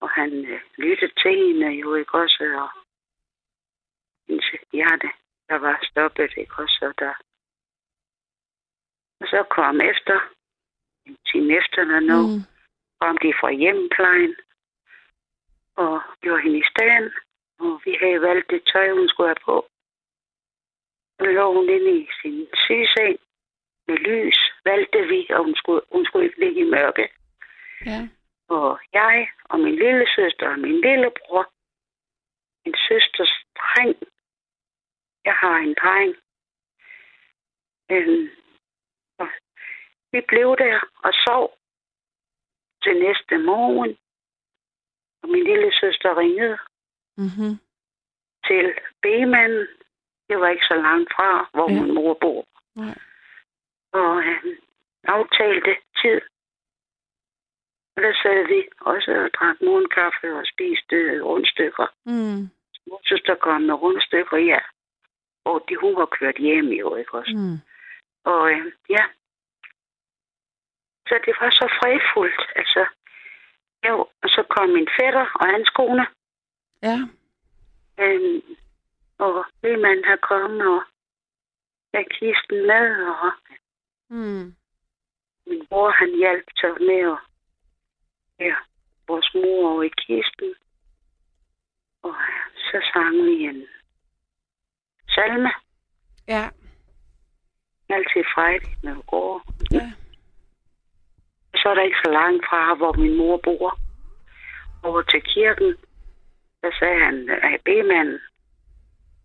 Og han øh, lyttede til hende jo, ikke også? Og hendes hjerte, der var stoppet, ikke også? Og, der. og så kom efter, en time efter, når nu, Mm. kom de fra hjemmeplejen, og gjorde hende i stand, og vi havde valgt det tøj, hun skulle have på. Så lå hun inde i sin sygeseng med lys, valgte vi, og hun skulle, hun skulle ikke ligge i mørke. Ja. Og jeg og min lille søster og min lillebror, min søsters dreng, jeg har en dreng, øhm, og vi blev der og sov til næste morgen. Og min lille søster ringede Mm-hmm. til B-manden. Det var ikke så langt fra, hvor Ja. ja. min mor bor. Nej. Og han aftalte tid. Og der sad vi også og drak morgenkaffe og spiste rundstykker. Mm. Mor søster kom med rundstykker, ja. Og de, hun var kørt hjem jo, ikke også? Mm. Og øh, ja. Så det var så fredfuldt, altså. Jo, og så kom min fætter og hans kone. Ja. Øhm, og man har kommet og jeg kisten med, og Mm. min bror han hjalp sig med at ja, vores mor over i kisten. Og så sang vi en salme, Ja. altid frejdigt, når vi går. Ja. Så er der ikke så langt fra, hvor min mor bor. Over til kirken, der sagde han, at B-manden,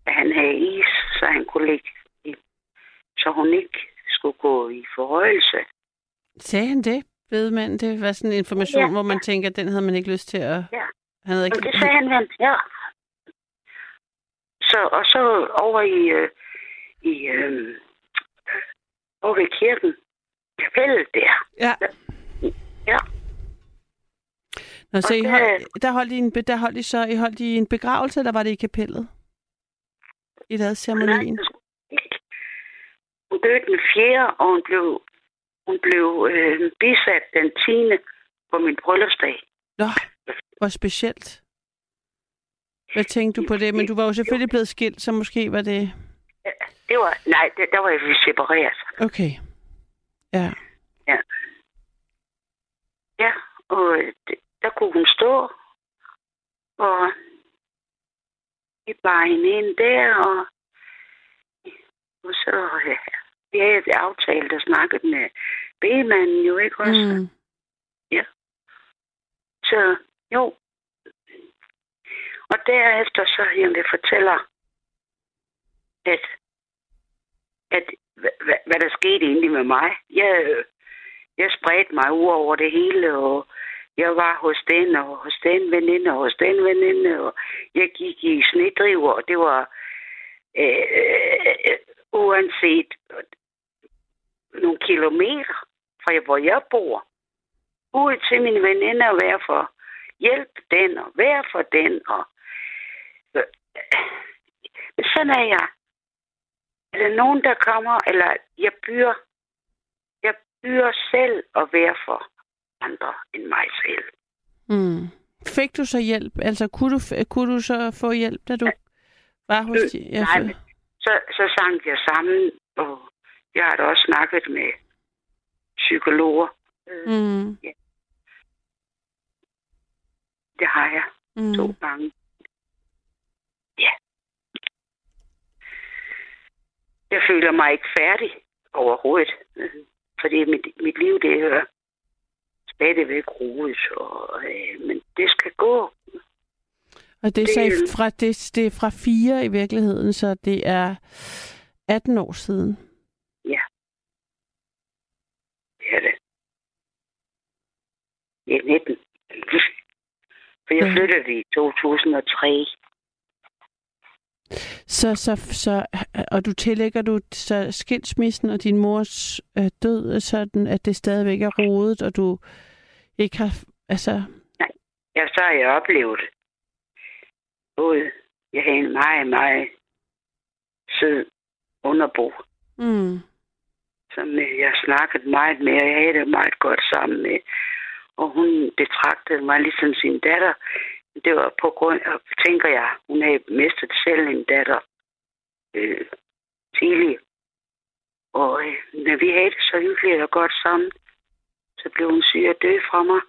at han havde is, så han kunne ligge så hun ikke skulle gå i forhøjelse. Sagde han det? Ved man, det var sådan en information, Ja. hvor man tænker, den havde man ikke lyst til at... Ja. Han havde Og ikke... det sagde han, han ja. Så, og så over i, øh, i øh, over ved kirken, kapellet der. Ja. Ja. Nå, så Og I det- hold, der, holdt I en, der holdt I så I holdt I en begravelse, eller var det i kapellet? I lavede ceremonien? Nej. Hun døde den 4. og hun blev, hun blev øh, bisat den 10. på min bryllupsdag. Nå, hvor specielt. Hvad tænkte du på det? Men du var jo selvfølgelig blevet skilt, så måske var det... Det var, nej, det, der var jeg separeret. Okay. Ja. Ja, og øh, det, der kunne hun stå, og vi bar hende ind der, og, og så ja, vi havde aftalt og snakket med B-manden jo ikke også. Mm. Så jo. Og derefter så jamen, fortæller, at, at hvad, hvad, der skete egentlig med mig. Jeg, øh, jeg spredte mig ud over det hele, og jeg var hos den, og hos den veninde, og hos den veninde, og jeg gik i snedriver, og det var øh, uanset nogle kilometer fra hvor jeg bor, ud til mine veninder og være for hjælp den, og være for den, og øh, sådan er jeg. Er der nogen, der kommer, eller jeg byr, jeg byr selv at være for andre end mig selv. Mm. Fik du så hjælp? Altså, kunne du, kunne du så få hjælp, da du var hos Øh, de... nej, men så, så sang jeg sammen, og jeg har da også snakket med psykologer. Mm. Det har jeg Mm. to gange. Ja. Jeg føler mig ikke færdig overhovedet. Øh, Fordi mit, mit liv, det er stadigvæk roligt, og, øh, men det skal gå. Og det er, Det- så fra, det, det er fra fire i virkeligheden, så det er 18 år siden. Det er det. Det er 19. For jeg Ja. flyttede i 2003. Så, så, så, og du tillægger du så skilsmissen og din mors øh, død sådan, at det stadigvæk er rodet, og du ikke har, altså, Ja, så har jeg oplevet både, jeg havde en meget, meget sød underbo, mm, som øh, jeg snakkede meget med, og jeg havde det meget godt sammen med. Og hun betragtede mig ligesom sin datter. Det var på grund af, tænker jeg, hun havde mistet selv en datter øh, tidligt. Og øh, når vi havde det så hyggeligt og godt sammen, så blev hun syg og død fra mig.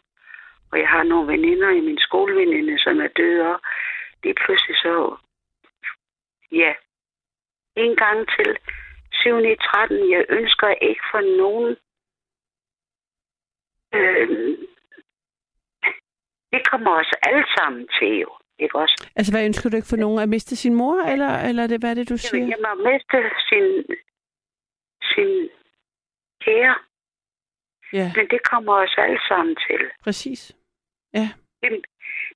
Og jeg har nogle veninder i min skoleveninde, som er døde, og det er pludselig så, ja, en gang til 7. i 13. Jeg ønsker ikke for nogen øh, det kommer os alle sammen til jo, ikke også? altså hvad ønsker du ikke for nogen? At miste sin mor, eller, eller er det, hvad er det, du siger? Jeg må miste sin, sin kære, Ja, men det kommer os alle sammen til. præcis. Det,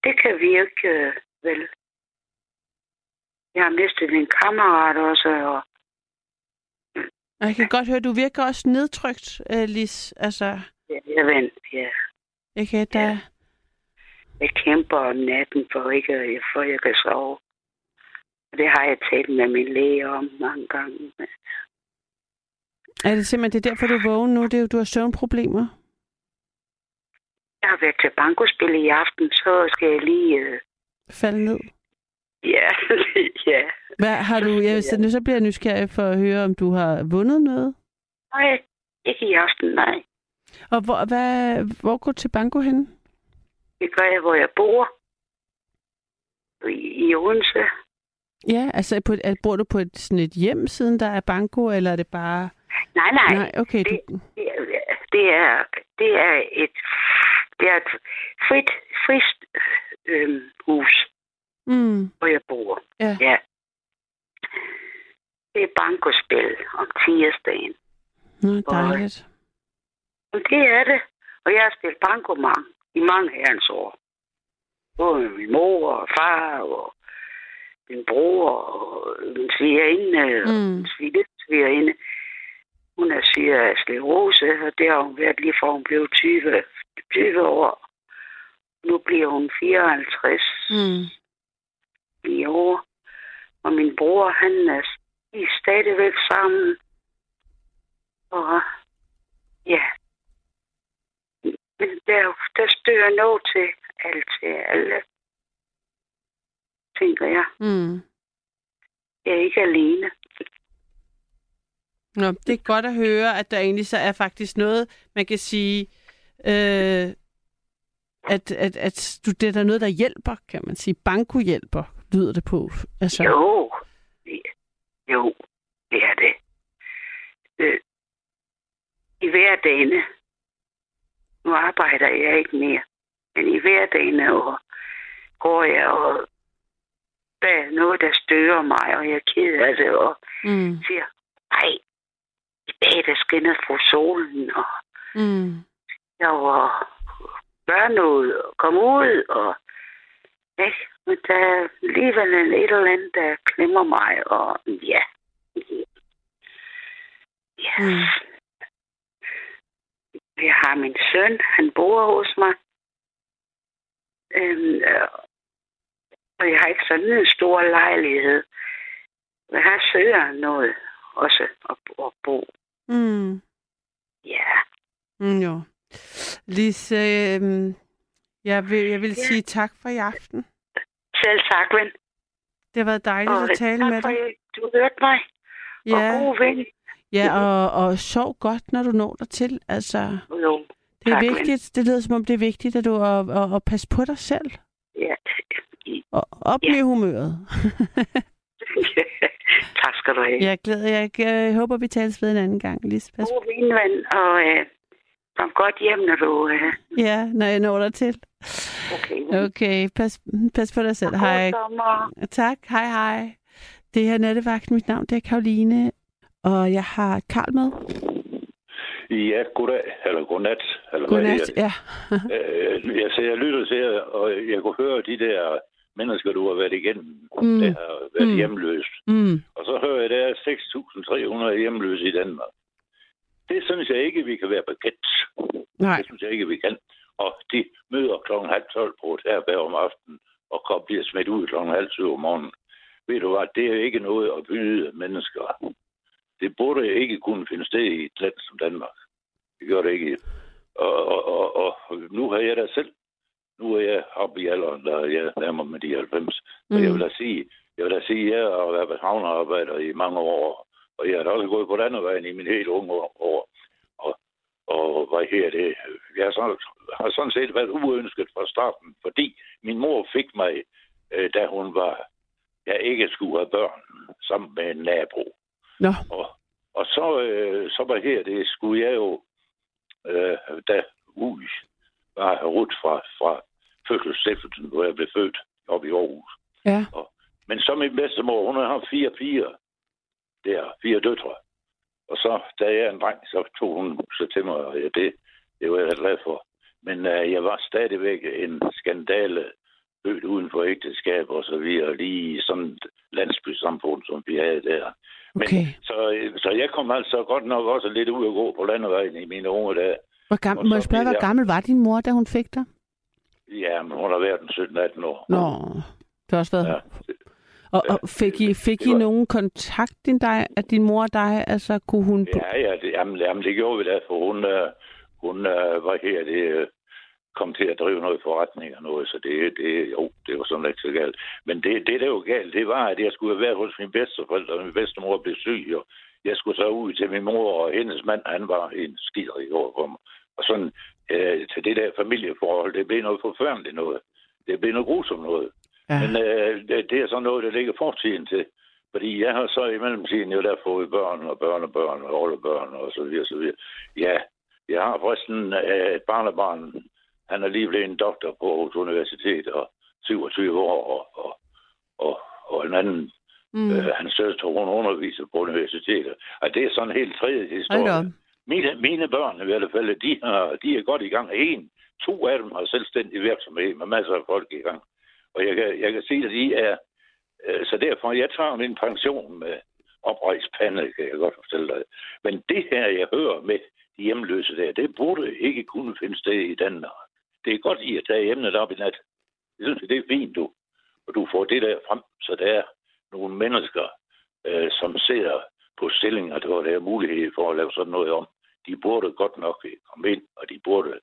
det kan vi ikke, øh, vel. Jeg har mistet en kammerat også, og Og jeg kan godt høre, du virker også nedtrykt, uh, Lis. Altså, ja, jeg ved, ja, jeg kan, der, Ja. jeg kæmper om natten for ikke, for jeg kan sove. Og det har jeg talt med min læge om mange gange. er det simpelthen det er derfor, du er vågen nu? Det er jo, du har søvnproblemer? Jeg har været til bankospil i aften, så skal jeg lige... Øh, Falde ned? ja, <laughs> ja. Hvad har du, jeg, nu så bliver jeg nysgerrig for at høre, om du har vundet noget. Nej, ikke i aften, nej. Og hvor, hvad, hvor går du til banko hen? Det gør jeg, hvor jeg bor. I, i Odense. Ja, altså på, et- bor du på et, sådan et hjem, siden der er banko, eller er det bare... Nej, nej. Nej, okay. Det, Du, det, er, det, er, det er et det er et frit, frist øh, hus, mm, hvor jeg bor. Ja. ja. Det er bankospil om tirsdagen. nå, dejligt. Og det er det. Og jeg har spillet banko mange, i mange herrens år. Både med min mor og far og min bror og min svigerinde og Mm. svigerinde. Hun er af sklerose, og det har hun været lige fra hun blev 20, 20 år. Nu bliver hun 54 Mm. i år. Og min bror, han er de er stadigvæk sammen. Og ja, men der, der støder noget til alt til alle, tænker jeg. Mm. Jeg er ikke alene. Nå, det er godt at høre, at der egentlig så er faktisk noget, man kan sige, øh, at, at, at du, det er der noget, der hjælper, kan man sige. Banko hjælper, lyder det på. Altså, Jo, jo, det er det. Øh, I hverdagen, nu arbejder jeg ikke mere, men i hverdagen og går jeg og der er noget, der stører mig, og jeg er ked af det, og mm, siger, ej, i dag der skinner fra solen, og Mm. Jeg var gøre noget og komme ud, og ikke? Men der er alligevel et eller andet, der klemmer mig, og ja. Ja. Mm. Jeg har min søn, han bor hos mig. Øhm, øh, og jeg har ikke sådan en stor lejlighed. Men han søger noget også at, at bo. Mm. Ja. Mm, jo. Lise, øh, jeg vil, jeg vil Ja. sige tak for i aften. Selv tak, ven. Det har været dejligt Og at tale tak med for, dig. at du hørte mig. Og Ja, god ven. ja og, og sov godt, når du når dig til. Altså, Jo, det er Tak, vigtigt. Det lyder som om, det er vigtigt, at du at, at, at passe på dig selv. ja. Og op Ja. humøret. <laughs> tak skal du have. jeg glæder jeg, jeg håber, vi tales ved en anden gang. Lise, pas, God ven, ven. Og øh, kom godt hjem, når du... Øh, ja, når jeg når dig til. okay. Okay, pas, pas på dig selv. God Hej. sommer. Tak, hej hej. Det her er Nattevagt. Mit navn det er Karoline, og jeg har Karl med. Ja, goddag, eller godnat, eller Godnat. hvad Ja. <laughs> Øh, Jeg, så jeg lytter til jer, og jeg kunne høre de der mennesker, du har været igennem, Mm. der har været mm. hjemløst. Mm. Og så hører jeg, at der er 6.300 hjemløse i Danmark. Det synes jeg ikke, vi kan være bekendt. Nej. Det synes jeg ikke, vi kan. Og de møder klokken halv tolv på et herberg om aftenen, og kom, bliver smidt ud klokken halv syv om morgenen. Ved du hvad, det er ikke noget at byde mennesker. Det burde ikke kunne finde sted i et land som Danmark. Det gør det ikke. Og, og, og, og nu har jeg da selv, nu er jeg oppe i alderen, der er jeg nærmer med de 90. Og Mm. jeg vil da sige, jeg vil da sige, at jeg har været havnearbejder i mange år, og jeg har også gået på landevejen i min helt unge år. Og, og hvad her det? Jeg har sådan, har sådan set været uønsket fra starten, fordi min mor fik mig, øh, da hun var, jeg ikke skulle have børn, sammen med en nabo. Nå. Og, og så, øh, så var her det, skulle jeg jo, øh, da Ui var rudt fra, fra fødselsstiftelsen, hvor jeg blev født oppe i Aarhus. Ja. Men så min bedstemor, hun har fire piger. Der, fire døtre. Og så, da jeg er en dreng, så tog hun så til mig, og ja, det, det var jeg ret glad for. Men uh, jeg var stadigvæk en skandale født uden for ægteskab og så videre, lige sådan et landsbysamfund, som vi havde der. Men, Okay. så, øh, så jeg kom altså godt nok også lidt ud at gå på landevejen i mine unge dage. Hvor gammel, Og må jeg spørge, hvor gammel var din mor, da hun fik dig? Ja, men hun har været en 17-18 år. Nå, det har også været... Ja, Og, og fik I, fik I var- nogen kontakt, din, dig, at din mor og dig? Altså, kunne hun... Ja, ja, det, jamen, jamen, det gjorde vi da, for hun, uh, hun uh, var her, det uh, kom til at drive noget forretning og noget, så det, det, jo, det var sådan ikke så galt. Men det, det, der var galt, det var, at jeg skulle været hos min bedsteforældre, og min bedstemor blev syg, og jeg skulle så ud til min mor, og hendes mand, han var en skiderig over for mig. Og sådan, øh, til det der familieforhold, det blev noget forfærdeligt noget. Det blev noget grusomt noget. Ja. Men øh, det, det er sådan noget, der ligger fortiden til. Fordi jeg har så i mellemtiden jo der fået børn og børnebørn og oldebørn og så videre, så videre. Ja, jeg har forresten øh, et barnebarn. Han er lige blevet en doktor på Aarhus Universitet og 27 år. Og, og, og, og en anden, Mm. øh, hans søster, hun underviser på universitetet. Og det er sådan en helt tredje historie. Mine, mine børn i hvert fald, de, har, de er godt i gang. En, to af dem har selvstændig virksomhed med masser af folk i gang. Og jeg kan, jeg kan sige, at de er... Øh, så derfor, jeg tager min pension med oprejst pande, kan jeg godt fortælle dig. Men det her, jeg hører med de hjemløse der, det burde ikke kunne finde sted i Danmark. Det er godt i at tage emnet op i nat. Jeg synes, det er fint, du. Og du får det der frem, så der er nogle mennesker, øh, som ser på stillinger, hvor der er mulighed for at lave sådan noget om. De burde godt nok øh, komme ind, og de burde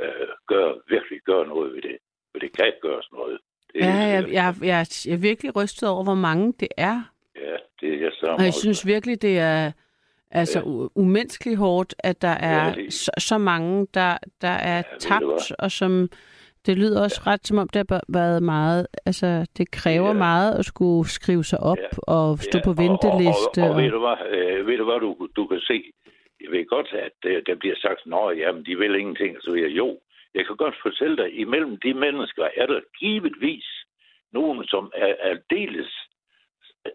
øh, gøre, virkelig gøre noget ved det. For det kan ikke gøres noget. Det Ja, helt jeg, jeg, jeg, jeg er virkelig rystet over, hvor mange det er. Ja, det er jeg så Og jeg synes virkelig, det er altså Ja. umenneskeligt hårdt, at der er Ja, det- så, så mange, der, der er du tabt, og som det lyder også ret, som om det har været meget, altså det kræver Ja. meget at skulle skrive sig op Ja. og stå på og, venteliste. Og, og, og, ved du hvad, øh, ved du, hvad du, du kan se? Jeg ved godt, at øh, der bliver sagt, at jamen, de vil ingenting. Så jeg, jo, jeg kan godt fortælle dig, imellem de mennesker er der givetvis nogen, som er aldeles,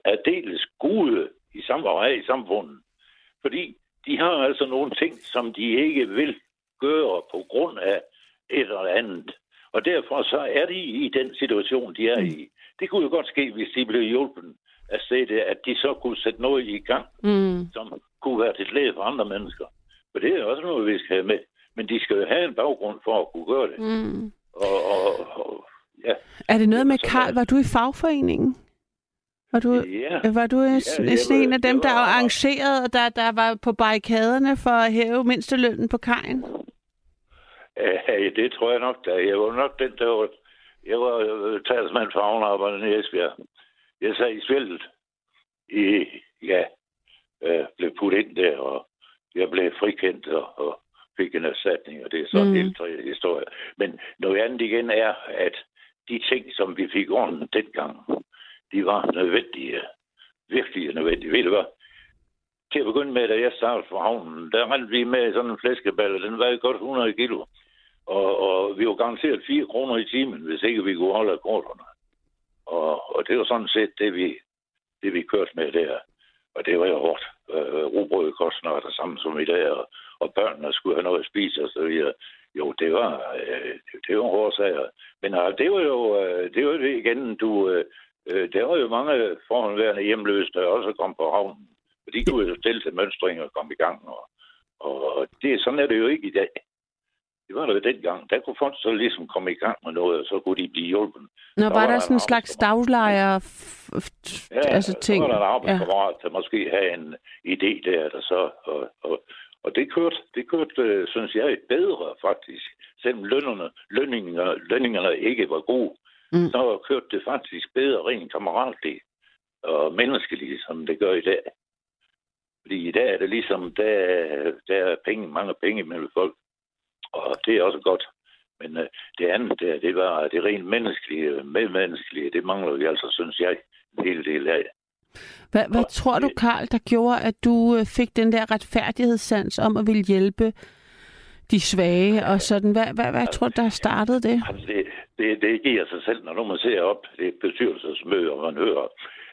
aldeles gode i, sam- og er i samfundet. Fordi de har altså nogle ting, som de ikke vil gøre på grund af et eller andet. Og derfor så er de i den situation, de er i. Det kunne jo godt ske, hvis de blev hjulpet af det, at de så kunne sætte noget i gang, Mm. som kunne være til glæde for andre mennesker. For det er også noget, vi skal have med. Men de skal jo have en baggrund for at kunne gøre det. Mm. Og, og, og ja, Er det noget med, Karl, var du i fagforeningen? Var du, ja. var du ja, sådan en af dem, der var- arrangerede, og der, der var på barrikaderne for at hæve mindstelønnen på kajen? Ja, det tror jeg nok, da. Jeg var nok den, der var... Jeg var øh, talsmand for havnearbejderne i Esbjerg. Jeg sad i svældet. I, ja, øh, blev puttet ind der, og jeg blev frikendt og, og fik en erstatning, og det er så Mm. en helt tredje historie. Men noget andet igen er, at de ting, som vi fik ordnet dengang, de var nødvendige. Virkelig nødvendige. Ved du hvad? Til at begynde med, da jeg startede for havnen, der rendte vi med sådan en flæskeballe. Den vejede godt 100 kilo. Og, og vi var garanteret 4 kroner i timen, hvis ikke vi kunne holde akkorderne. Og, og det var sådan set det, vi, det, vi kørte med der. Og det var jo hårdt. Øh, robrød kostede noget, det samme som i dag, og, og børnene skulle have noget at spise og så videre. Jo, det var, øh, det, var hårde sager. Men øh, det var jo øh, det, var det igen, du... Øh, øh, der var jo mange forhåndværende hjemløse, der også kom på havnen. For de kunne jo stille til mønstring og komme i gang. Og, og det, sådan er det jo ikke i dag. Det var der jo dengang. Der kunne folk så ligesom komme i gang med noget, og så kunne de blive hjulpet. Nå, Der var var der der sådan en slags daglejer, Ja, altså ting? så var der en Ja. arbejdskammerat, der måske havde en idé der, der så... Og, og, og det kørte, det kørte, øh, synes jeg, bedre faktisk. Selvom lønnerne, lønningerne, lønningerne ikke var gode, mm. så kørte det faktisk bedre rent kammeratligt og menneskeligt, som det gør i dag. Fordi i dag er det ligesom, der, der er penge, mange penge mellem folk. Og det er også godt. Men øh, det andet der, det var det rent menneskelige, medmenneskelige, det mangler vi altså, synes jeg, en hel del af. Hvad, hvad Og tror du, Karl, der gjorde, at du øh, fik den der retfærdighedssans om at ville hjælpe de svage og sådan? Hvad, hvad, hvad tror du, der startede det? Altså, det, det, det giver sig selv, når man ser op det er bestyrelsesmøde, og man hører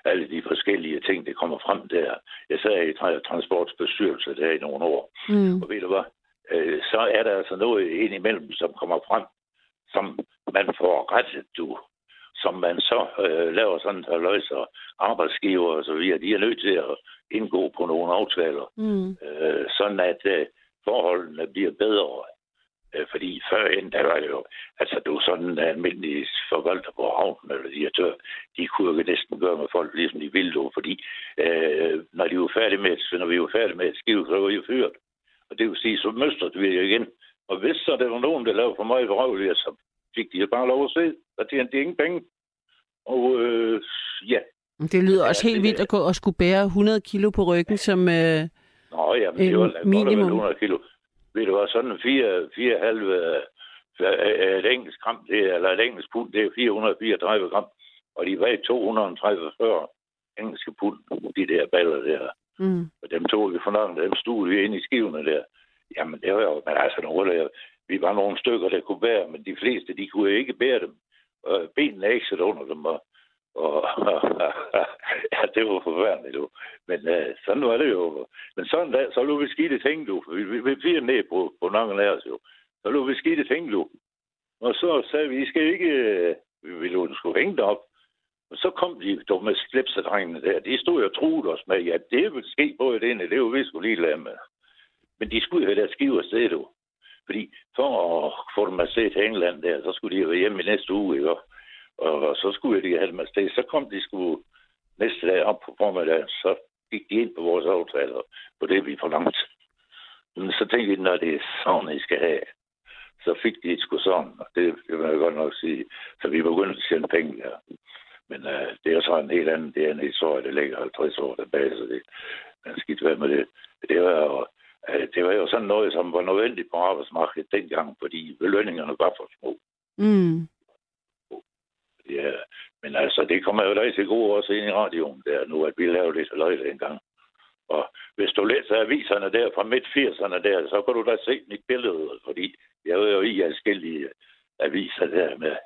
alle de forskellige ting, der kommer frem der. Jeg sad i tra- transportbestyrelse der i nogle år, Mm. og ved du hvad, øh, så er der altså noget indimellem, som kommer frem, som man får rettet, du som man så øh, laver sådan en løser arbejdsgiver og så videre, de er nødt til at indgå på nogle aftaler, Mm. øh, sådan at øh, forholdene bliver bedre. Øh, fordi førhen, der var det jo, altså du sådan en almindelig forvalter på havnen eller direktør, de kunne jo næsten gøre med folk, ligesom de ville jo, fordi øh, når de var færdige med, når vi var færdige med et skive, så var de jo fyret. Og det vil sige, så mønstrede vi igen. Og hvis så der var nogen, der lavede for meget vrøvl, så fik de bare lov at se. Der tjente de ingen penge. Og øh, ja, Det lyder Ja, også helt det- vildt at gå og skulle bære 100 kilo på ryggen som... Øh, Nå, ja, men Øh, det var minimum. minimum. 100 kilo. Ved du hvad, sådan en 4, 4,5 øh, et engelsk gram, det er, eller et engelsk pund, det er 434 gram. Og de vejer 230 engelske pund, de der baller der mm. Og dem tog vi for langt, dem stod vi ind i skivene der. Jamen, det var jo, men altså, nogle der, vi var nogle stykker, der kunne bære, men de fleste, de kunne ikke bære dem. Og benene er ikke sæt under dem, og, og <laughs> ja, det var forfærdeligt, du. Men øh, sådan var det jo. Men sådan der, så lå vi skidte ting, du. Vi, vi, vi fire ned på, på nogle af os, jo. Så lå vi skidte ting, du. Og så sagde vi, I skal ikke, vi ville jo skulle hænge det op. Så kom de dumme slipsedrengene der. De stod og truede os med, ja, det vil ske på det ene, det var vi skulle lige lade med. Men de skulle have deres skive afsted, du. Fordi for at få dem afsted til England der, så skulle de jo være hjemme i næste uge, ikke? Og så skulle de have dem afsted. Så kom de skulle næste dag op på formiddagen, så gik de ind på vores aftaler på det, vi forlangt. Men så tænkte de, når det er sådan, I skal have, så fik de et sgu sådan, og det, det vil jeg godt nok sige. Så vi begyndte at tjene penge der. Men øh, det er så en helt anden, det er en historie, der ligger 50 år tilbage, så det er skidt være med det. Det var jo, øh, det var jo sådan noget, som var nødvendigt på arbejdsmarkedet dengang, fordi belønningerne var for små. Mm. Ja, men altså, det kommer jo dig til gode også ind i radioen der nu, at vi lavede lidt løg engang. Og hvis du læser aviserne der fra midt 80'erne der, så kan du da se mit billede, fordi jeg var jo i forskellige aviser der med,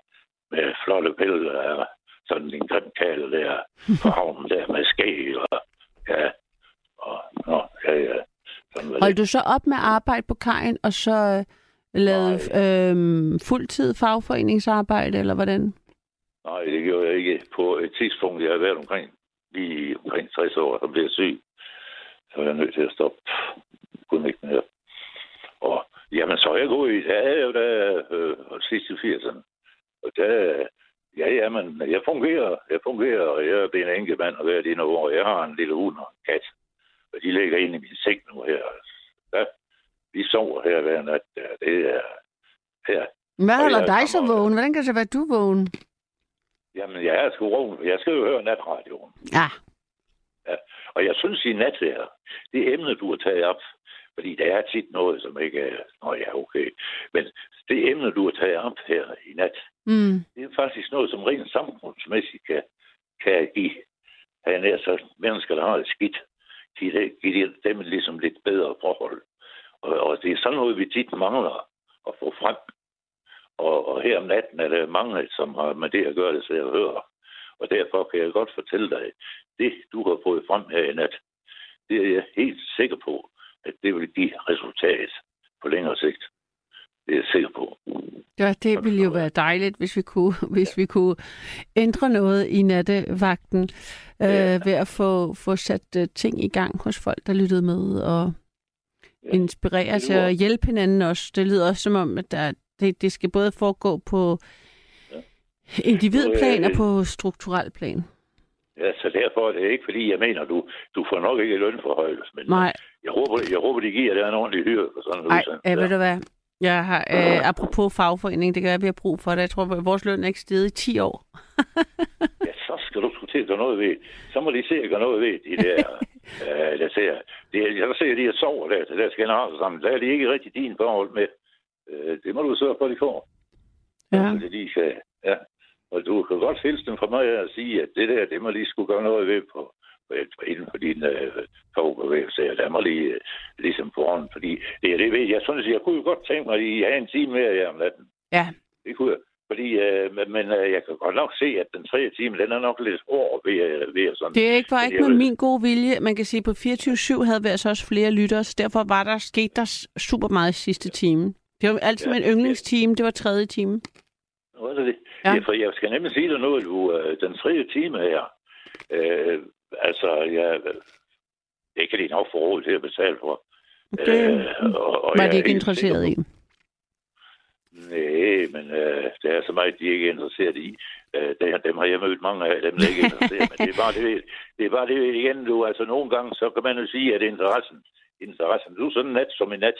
med flotte billeder af sådan en grim kale der på havnen der med skæg og ja, og nå, ja, ja. Var Holdt du så op med arbejde på kajen, og så, Lavet øh, fuldtid fagforeningsarbejde, eller hvordan? Nej, det gjorde jeg ikke. På et tidspunkt, jeg har været omkring, lige omkring 60 år, så blev jeg syg. Så var jeg nødt til at stoppe. Kunne ikke mere. Og jamen, så er jeg gået i, der er jo der øh, sidst i 80'erne. Og der, ja, ja, men jeg fungerer, jeg fungerer, og jeg er en enkelt mand og i nogle år. Jeg har en lille hund og en kat, og de ligger inde i min seng nu her. Ja, vi sover her hver nat. Ja, det er her. Hvad holder dig så vågen? Hvordan kan det så være, du vågen? Jamen, jeg er sgu vågen. Jeg skal jo høre natradioen. Ja. Og jeg synes i nat her, det emne, du har taget op, fordi der er tit noget, som ikke er... Nå ja, okay. Men det emne, du har taget op her i nat, Mm. det er faktisk noget, som rent samfundsmæssigt kan, kan give, have nær sagt, mennesker, der har det skidt, give, det, give dem ligesom lidt bedre forhold. Og, og det er sådan noget, vi tit mangler at få frem. Og, og her om natten er der mange, som har med det at gøre, det så jeg hører. Og derfor kan jeg godt fortælle dig, det du har fået frem her i nat, det er jeg helt sikker på, at det vil give resultat på længere sigt. Det er jeg sikker på. Ja, det ville jo være dejligt, hvis vi kunne, hvis vi kunne ændre noget i nattevagten øh, Ja. ved at få, få sat uh, ting i gang hos folk, der lyttede med og Ja. inspirere lyder- at hjælpe hinanden også. Det lyder også som om, at der, det, det skal både foregå på Ja. individplan og øh, på strukturel plan. Ja, så derfor er det ikke, fordi jeg mener, du, du får nok ikke lønforhøjelse, men Nej, jeg håber, jeg håber, de giver dig en ordentlig hyre nej, øh, ved du hvad? Jeg har, øh, apropos fagforening, det kan at vi har brug for det. Jeg tror, at vores løn er ikke steget i 10 år. <laughs> Ja, så skal du sgu til at gøre noget ved. Så må de se at gøre noget ved de der, <laughs> øh, der ser. Det, er- jeg ser, at de her sover der til deres generaler sammen. Der er de ikke rigtig din forhold med. Øh, det må du sørge for, at de får. Ja. Det de kan, ja. Og du kan godt hilse dem fra mig og sige, at det der, det må lige skulle gøre noget ved på inden for din øh, fagbevægelse. Der må lige øh, ligesom hånden, fordi det er det ved. Jeg synes, jeg kunne jo godt tænke mig, at I have en time mere her om natten. Ja, Det kunne jeg. Fordi, øh, men, øh, jeg kan godt nok se, at den tredje time, den er nok lidt hård ved, øh, ved sådan. Det er ikke bare ikke jeg med vil- min gode vilje. Man kan sige, at på 24-7 havde vi altså også flere lyttere, så derfor var der sket der super meget i sidste time. Det var altid Ja, min yndlingstime, det var tredje time. Er det det. Ja. Ja. ja. for jeg skal nemlig sige dig noget, du, øh, den tredje time her, øh, altså, jeg, det kan de nok få råd til at betale for. Det og, og var jeg de ikke interesseret i. Nej, men øh, det er så meget, de ikke er interesseret i. Øh, det, dem har jeg mødt mange af, dem der ikke er interesseret. men det er bare det, det er bare det igen, du. Altså nogle gange, så kan man jo sige, at interessen, interessen, du er sådan nat som en nat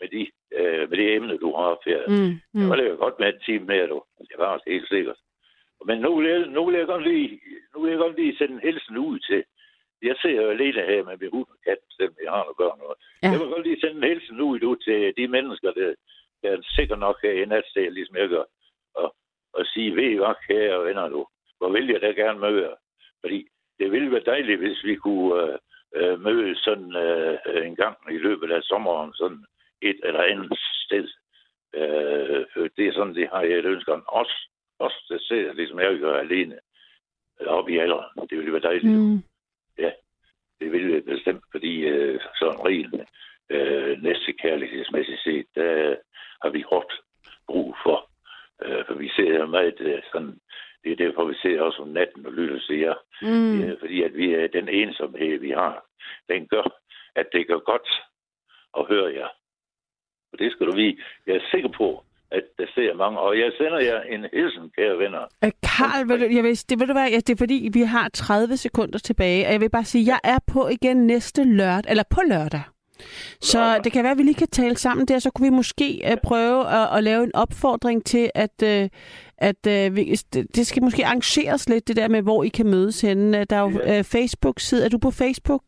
med, de, øh, med det emne, du har her. Mm, Mm. Det var det jo godt med et time mere, du. Det var også helt sikkert. Men nu vil jeg, nu vil jeg, godt, lige, nu vil jeg godt lige sende en hilsen ud til. Jeg ser jo alene her med min hund og kat, selvom jeg har nogle børn. Ja. Jeg vil godt lige sende en hilsen ud, til de mennesker, der, der er sikkert nok her i natsted, ligesom jeg gør. Og, og sige, ved I hvad, kære venner du, hvor vil jeg da gerne møde jer? Fordi det ville være dejligt, hvis vi kunne øh, øh, mødes sådan øh, en gang i løbet af sommeren, sådan et eller andet sted. Øh, for det er sådan, det har jeg et ønske om. Også, også det ser ligesom jeg gør alene øh, op i alderen. Det ville være dejligt. Mm. Mm. Det ville jeg bestemt, fordi øh, sådan rent øh, næste kærlighedsmæssigt set, der har vi hårdt brug for. Øh, for vi ser meget øh, sådan, det er derfor, vi ser også om natten og lytter til jer. Mm. Øh, fordi at vi er den ensomhed, vi har, den gør, at det gør godt at høre jer. Og det skal du vide. Jeg er sikker på, at der ser mange. Og jeg sender jer en hilsen, kære venner. Øh, Karl, vil du, jeg vil, det, vil du være, ja, det er fordi, vi har 30 sekunder tilbage, og jeg vil bare sige, jeg er på igen næste lørdag, eller på lørdag. Så Lørdag. det kan være, at vi lige kan tale sammen der, så kunne vi måske uh, prøve at, at lave en opfordring til, at, uh, at uh, vi, det, skal måske arrangeres lidt, det der med, hvor I kan mødes henne. Der er jo Ja. Facebook-side. Er du på Facebook?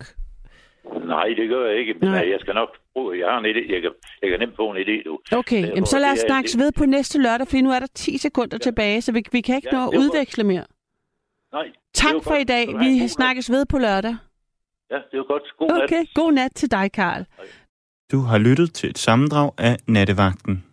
Nej, det gør jeg ikke, men. Nej. jeg skal nok bruge, jeg har en idé, jeg kan, jeg kan nemt få en idé, du. Okay, Øh, Jamen, så lad os snakkes ved på næste lørdag, fordi nu er der 10 sekunder Ja. tilbage, så vi, vi kan ikke Ja, nå at udveksle mere. Nej, Tak for godt. i dag. Vi snakkes ved på lørdag. Ja, det er godt. God nat. Okay, god nat til dig, Karl. Du har lyttet til et sammendrag af Nattevagten.